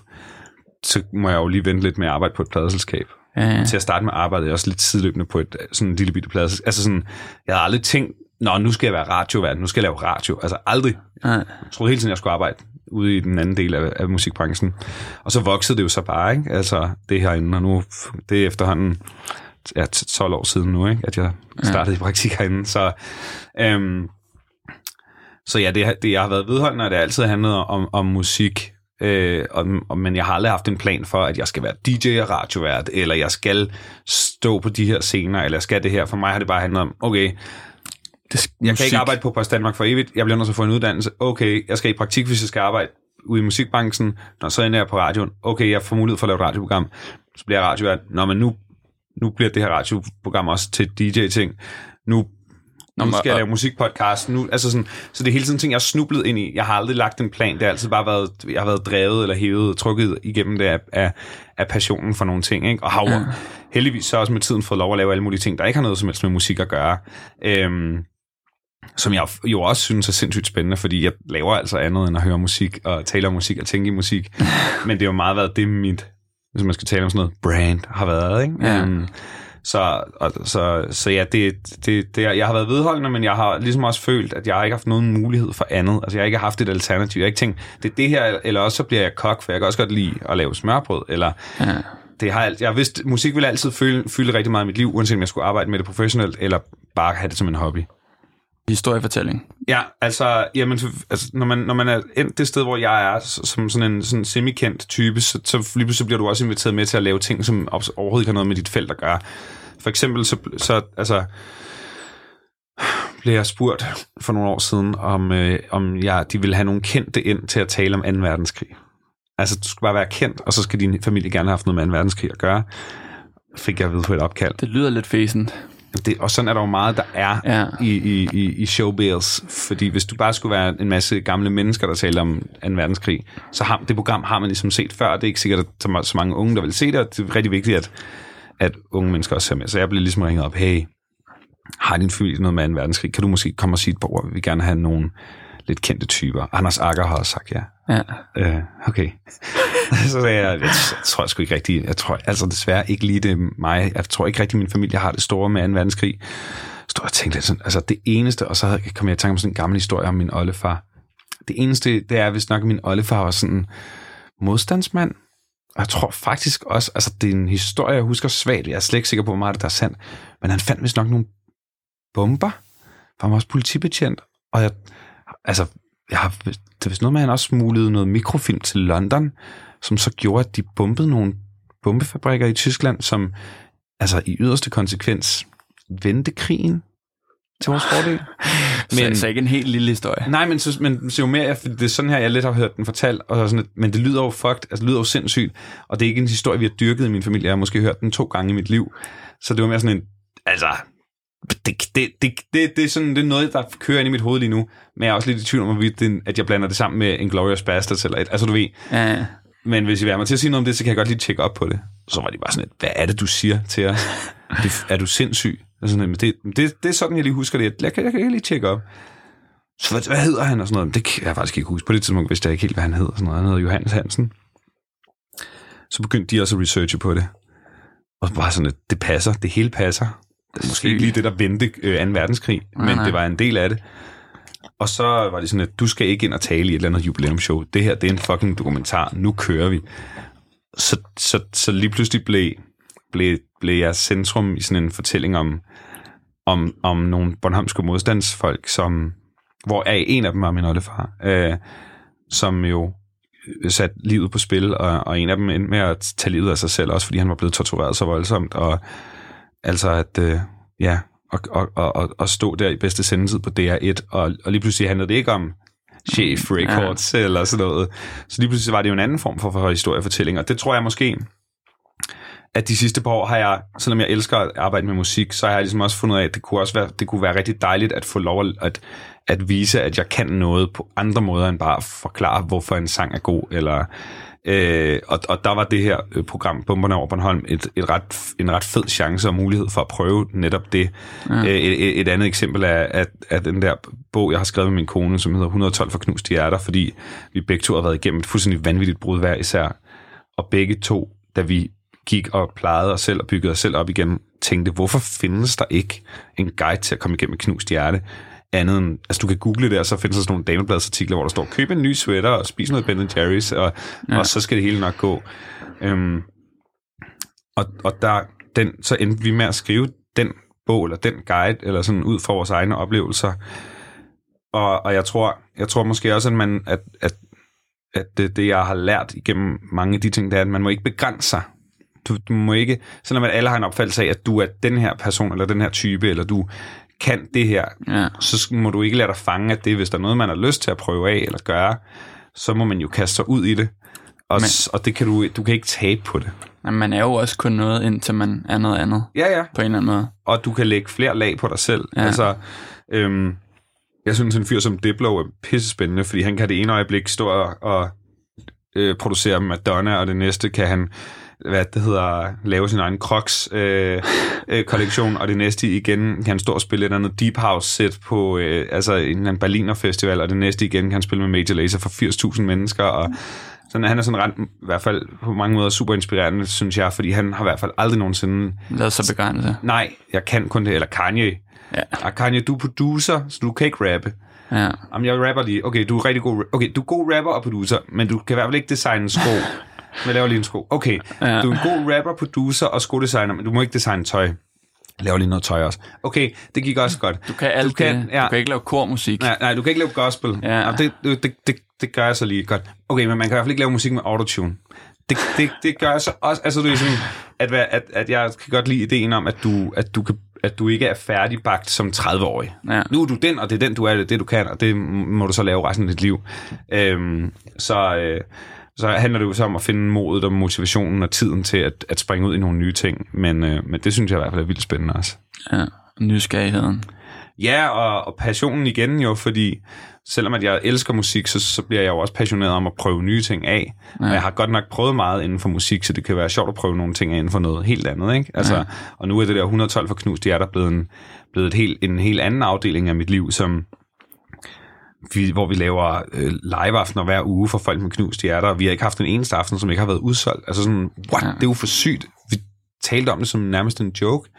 Så må jeg jo lige vente lidt med at arbejde på et pladeselskab. Ja, ja. Til at starte med arbejdede jeg også lidt sideløbende på et sådan en lille bitte plads. Altså sådan, jeg havde aldrig tænkt nå, nu skal jeg være radiovært, nu skal jeg lave radio. Altså aldrig. Nej. Jeg troede hele tiden, jeg skulle arbejde ude i den anden del af, af musikbranchen. Og så voksede det jo så bare, ikke? Altså det herinde, og nu, det er efterhånden ja, 12 år siden nu, ikke? At jeg startede ja. i praktik herinde. Så, øhm, så ja, det, det, jeg har været vedholdende, og det har altid handlet om, om musik. Øh, og, og, men jeg har aldrig haft en plan for, at jeg skal være DJ og radiovært, eller jeg skal stå på de her scener, eller jeg skal det her. For mig har det bare handlet om, okay, det, jeg kan ikke arbejde på Post Danmark for evigt. Jeg bliver nødt til at få en uddannelse. Okay, jeg skal i praktik, hvis jeg skal arbejde ude i musikbranchen. Når så ender jeg på radioen. Okay, jeg får mulighed for at lave et radioprogram. Så bliver jeg radiovært. Nå, men nu, nu bliver det her radioprogram også til DJ-ting. Nu nu skal jeg lave musikpodcast. Nu, altså sådan, så det er hele tiden ting, jeg har snublet ind i. Jeg har aldrig lagt en plan. Det har altid bare været, jeg har været drevet eller hævet, trukket igennem det af, af, af passionen for nogle ting. Ikke? Og har ja. heldigvis så også med tiden fået lov at lave alle mulige ting, der ikke har noget som helst med musik at gøre. Øhm, som jeg jo også synes er sindssygt spændende, fordi jeg laver altså andet end at høre musik og tale om musik og tænke i musik. Men det har jo meget været det, mit, hvis man skal tale om sådan noget, brand har været. Ikke? Ja. Um, så, og, så, så ja, det, det, det, jeg har været vedholdende, men jeg har ligesom også følt, at jeg ikke har haft nogen mulighed for andet. Altså jeg har ikke haft et alternativ. Jeg har ikke tænkt, det er det her, eller også så bliver jeg kok, for jeg kan også godt lide at lave smørbrød, eller ja. det har jeg, jeg vidst, musik vil altid fylde, fylde rigtig meget i mit liv, uanset om jeg skulle arbejde med det professionelt, eller bare have det som en hobby historiefortælling. Ja, altså, jamen, altså når, man, når man er endt det sted, hvor jeg er, som sådan en sådan semi-kendt type, så, så lige pludselig bliver du også inviteret med til at lave ting, som overhovedet ikke har noget med dit felt at gøre. For eksempel, så, så altså, blev jeg spurgt for nogle år siden, om, øh, om jeg, de ville have nogle kendte ind til at tale om 2. verdenskrig. Altså, du skal bare være kendt, og så skal din familie gerne have haft noget med 2. verdenskrig at gøre. Fik jeg ved på et opkald. Det lyder lidt fæsent. Det, og sådan er der jo meget, der er Ja. i, i, i, i showbiz. Fordi hvis du bare skulle være en masse gamle mennesker, der taler om 2. verdenskrig, så har det program har man ligesom set før. Det er ikke sikkert, at der er så mange unge, der vil se det, og det er rigtig vigtigt, at, at unge mennesker også ser med. Så jeg blev ligesom ringet op, hey, har din familie noget med 2. verdenskrig? Kan du måske komme og sige et par ord? Vi vil gerne have nogle lidt kendte typer. Anders Akker har også sagt ja. Ja. Øh, okay. så sagde jeg, jeg, jeg tror sgu ikke rigtigt, jeg tror altså desværre ikke lige det mig. Jeg tror ikke rigtig, min familie har det store med 2. verdenskrig. Så jeg tænkte sådan, altså det eneste, og så kom jeg i tanke om sådan en gammel historie om min oldefar. Det eneste, det er, hvis nok min oldefar var sådan en modstandsmand. Og jeg tror faktisk også, altså det er en historie, jeg husker svagt. Jeg er slet ikke sikker på, hvor meget det der er sandt. Men han fandt vist nok nogle bomber. For han var også politibetjent. Og jeg, jeg har, det vist noget med, at han også smuglede noget mikrofilm til London, som så gjorde, at de bombede nogle bombefabrikker i Tyskland, som altså i yderste konsekvens vendte krigen til vores fordel. Men, så, så ikke en helt lille historie. Nej, men, så, men så jo mere, jeg, det er sådan her, jeg lidt har hørt den fortalt, og sådan, et- men det lyder jo fucked, altså det lyder jo sindssygt, og det er ikke en historie, vi har dyrket i min familie. Jeg har måske hørt den to gange i mit liv, så det var mere sådan en, altså, det, det, det, det, det, er sådan, det er noget, der kører ind i mit hoved lige nu, men jeg er også lidt i tvivl om, at jeg blander det sammen med en Glorious Bastards eller et, altså du ved, Ja, ja. men hvis I vil mig til at sige noget om det, så kan jeg godt lige tjekke op på det. Så var de bare sådan lidt, hvad er det, du siger til os? Det, er du sindssyg? Og sådan, men det, det, det er sådan, jeg lige husker det. Jeg kan, jeg kan lige tjekke op. Så hvad, hvad hedder han og sådan noget? Det kan jeg faktisk ikke huske. På det tidspunkt vidste jeg ikke helt, hvad han hed. og Sådan noget. Han hedder Johannes Hansen. Så begyndte de også at researche på det. Og bare sådan, at det passer. Det hele passer. Det måske ikke lige det, der vendte øh, 2. verdenskrig, Nej, men nej. det var en del af det. Og så var det sådan, at du skal ikke ind og tale i et eller andet jubilæumsshow. Det her, det er en fucking dokumentar. Nu kører vi. Så, så, så lige pludselig blev, blev, blev jeg centrum i sådan en fortælling om, om, om nogle Bornholmske modstandsfolk, som, hvor er en af dem var min oldefar, øh, som jo satte livet på spil, og, og en af dem endte med at tage livet af sig selv, også fordi han var blevet tortureret så voldsomt, og altså at, øh, ja, og, og, og, og, stå der i bedste sendetid på DR1, og, og lige pludselig handlede det ikke om Chef Records ja. eller sådan noget. Så lige pludselig var det jo en anden form for, for historiefortælling, og det tror jeg måske, at de sidste par år har jeg, selvom jeg elsker at arbejde med musik, så har jeg ligesom også fundet ud af, at det kunne også være, det kunne være rigtig dejligt at få lov at, at, at vise, at jeg kan noget på andre måder, end bare at forklare, hvorfor en sang er god, eller Øh, og, og der var det her øh, program, Bomberne over Bornholm, et, et ret, en ret fed chance og mulighed for at prøve netop det. Ja. Øh, et, et- et andet eksempel er, at, at den der bog, jeg har skrevet med min kone, som hedder 112 for knuste hjerter, fordi vi begge to har været igennem et fuldstændig vanvittigt brud hver især. Og begge to, da vi gik og plejede os selv og byggede os selv op igen, tænkte, hvorfor findes der ikke en guide til at komme igennem et knust hjerte? Andet end, altså du kan google det, og så findes der sådan nogle damebladsartikler, hvor der står, køb en ny sweater og spis noget Ben Jerry's, og, ja. og så skal det hele nok gå. Øhm, og, og der, den, så endte vi med at skrive den bog, eller den guide, eller sådan ud fra vores egne oplevelser. Og, og jeg tror, jeg tror måske også, at man, at, at, at det, det, jeg har lært igennem mange af de ting, det er, at man må ikke begrænse sig. Du, du må ikke, selvom at alle har en opfattelse af, at du er den her person, eller den her type, eller du kan det her, Ja. så må du ikke lade dig fange af det, hvis der er noget, man har lyst til at prøve af eller gøre, så må man jo kaste sig ud i det. Og, Men- og det kan du, du kan ikke tabe på det. Men man er jo også kun noget, indtil man er noget andet, Ja, ja. på en eller anden måde. Og du kan lægge flere lag på dig selv. Ja. Altså, øhm, jeg synes, en fyr som Diplo er pissespændende, fordi han kan det ene øjeblik stå og, og øh, producere Madonna, og det næste kan han hvad det hedder, lave sin egen Crocs øh, øh, kollektion, og det næste igen kan han stå og spille et eller andet Deep House set på øh, altså en eller anden Berliner festival, og det næste igen kan han spille med Major Lazer for 80.000 mennesker, og sådan, han er sådan ret, i hvert fald på mange måder super inspirerende, synes jeg, fordi han har i hvert fald aldrig nogensinde Lad sig begrænse. nej, jeg kan kun det, eller Kanye. Ja. Og Kanye, du er producer, så du kan ikke rappe. Ja. Jamen, jeg rapper lige. Okay, du er rigtig god, okay, du er god rapper og producer, men du kan i hvert fald ikke designe sko. Jeg laver lige en sko. Okay, Ja. du er en god rapper, producer og skodesigner, men du må ikke designe tøj. Jeg laver lige noget tøj også. Okay, det gik også godt. Du kan alt du kan, det. Ja, Du kan ikke lave kormusik. nej, nej, du kan ikke lave gospel. Ja. Jamen, det, det, det, det, gør jeg så lige godt. Okay, men man kan i hvert fald ikke lave musik med autotune. Det, det, det gør jeg så også. Altså, det er sådan, at, at, at jeg kan godt lide ideen om, at du, at du, kan, at du ikke er færdigbagt som 30-årig. Ja. Nu er du den, og det er den, du er, det det, du kan, og det må du så lave resten af dit liv. Øhm, så, øh, så handler det jo så om at finde modet og motivationen og tiden til at, at springe ud i nogle nye ting. Men, øh, men det synes jeg i hvert fald er vildt spændende også. Ja. Nysgerrigheden. Ja, og, og passionen igen jo, fordi selvom at jeg elsker musik, så, så bliver jeg jo også passioneret om at prøve nye ting af. Ja. Og jeg har godt nok prøvet meget inden for musik, så det kan være sjovt at prøve nogle ting af inden for noget helt andet. Ikke? Altså, ja. Og nu er det der 112 for knust er der blevet, en, blevet et helt, en helt anden afdeling af mit liv, som vi, hvor vi laver øh, live-aftener hver uge for folk med knust hjerter, og vi har ikke haft en eneste aften, som ikke har været udsolgt. Altså sådan, what? Ja. Det er jo for sygt. Vi talte om det som nærmest en joke.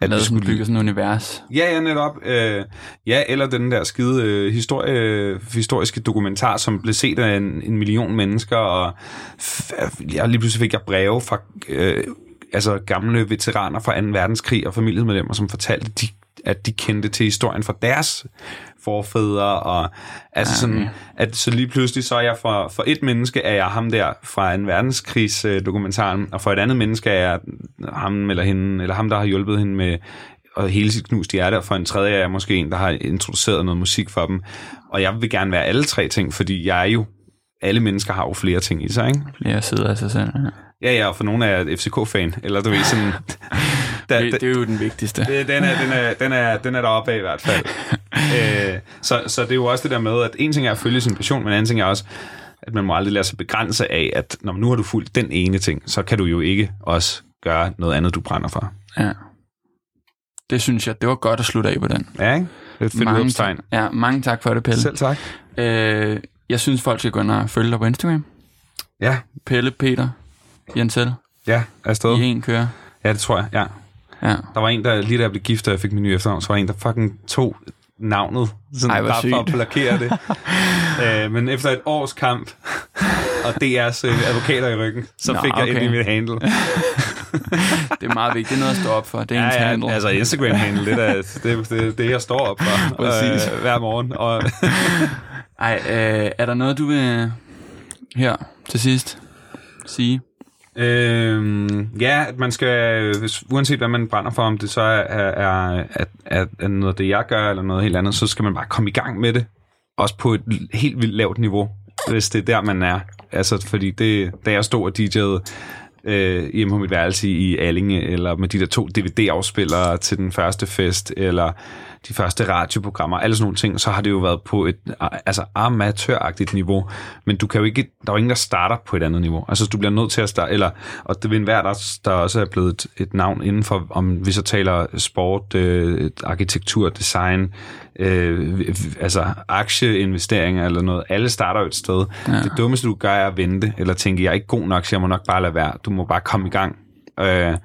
At vi skulle bygge sådan et univers. Ja, ja, netop. Øh, ja, eller den der skide øh, historie, historiske dokumentar, som blev set af en, en million mennesker, og ja, lige pludselig fik jeg breve fra øh, altså gamle veteraner fra 2. verdenskrig og familiemedlemmer, som fortalte, de, at de kendte til historien fra deres forfædre, og altså sådan, at så lige pludselig så er jeg for, for et menneske er jeg ham der fra en verdenskrigs dokumentaren, og for et andet menneske er jeg ham eller hende, eller ham, der har hjulpet hende med og hele sit knust hjerte, og for en tredje er jeg måske en, der har introduceret noget musik for dem. Og jeg vil gerne være alle tre ting, fordi jeg er jo, alle mennesker har jo flere ting i sig, ikke? Flere sider af sig selv, ja. Ja, ja, og for nogle er FCK-fan, eller du ved sådan... da, det, det er jo den vigtigste. Det, den, er, den, er, den, er, den er deroppe af i hvert fald. øh, så, så det er jo også det der med, at en ting er at følge sin passion, men en anden ting er også, at man må aldrig lade sig begrænse af, at når nu har du fulgt den ene ting, så kan du jo ikke også gøre noget andet, du brænder for. Ja. Det synes jeg, det var godt at slutte af på den. Ja, ikke? Det er mange tak, Ja, mange tak for det, Pelle. Selv tak. Øh, jeg synes, folk skal gå ind og følge dig på Instagram. Ja. Pelle, Peter, Jensel. Ja, afsted. I en kører. Ja, det tror jeg, ja. Ja. Der var en, der lige da jeg blev gift, og jeg fik min nye efternavn, så var en, der fucking tog navnet, sådan Ej, bare for at blokere det. uh, men efter et års kamp, og DR's uh, advokater i ryggen, så Nå, fik jeg okay. ind i mit handle. det er meget vigtigt. Det er noget at stå op for. Det er ja, ens ja, handle. altså Instagram-handle, det er det, det, det, jeg står op for Præcis. Uh, hver morgen. Og Ej, øh, er der noget, du vil her til sidst sige? Øhm, ja, at man skal, hvis, uanset hvad man brænder for, om det så er, er, er, er, er noget af det, jeg gør, eller noget helt andet, så skal man bare komme i gang med det. Også på et helt vildt lavt niveau, hvis det er der, man er. Altså, fordi det, da jeg stod og DJ'ede øh, hjemme på mit værelse i Allinge, eller med de der to DVD-afspillere til den første fest, eller de første radioprogrammer, alle sådan nogle ting, så har det jo været på et altså amatøragtigt niveau, men du kan jo ikke, der er jo ingen, der starter på et andet niveau. Altså du bliver nødt til at starte, eller, og det vil enhver, der, der også er blevet et, et navn inden for, om vi så taler sport, øh, arkitektur, design, øh, altså aktieinvesteringer eller noget, alle starter jo et sted. Ja. Det dummeste du gør er at vente, eller tænke, jeg er ikke god nok, så jeg må nok bare lade være. Du må bare komme i gang. Øh,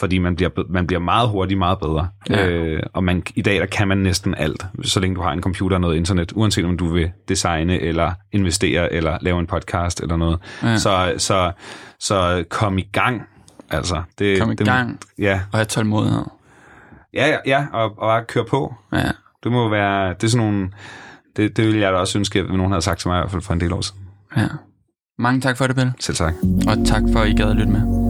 fordi man bliver, man bliver meget hurtigt meget bedre. Ja. Øh, og man, i dag der kan man næsten alt, så længe du har en computer og noget internet, uanset om du vil designe, eller investere, eller lave en podcast, eller noget. Ja. Så, så, så kom i gang. Altså, det, kom i det, gang, ja. og have tålmodighed. Ja, ja, ja og, og bare køre på. Ja. Det må være, det er sådan nogle, det, det ville jeg da også ønske, at nogen havde sagt til mig i hvert fald for en del år siden. Ja. Mange tak for det, Pelle. Selv tak. Og tak for, at I gad at lytte med.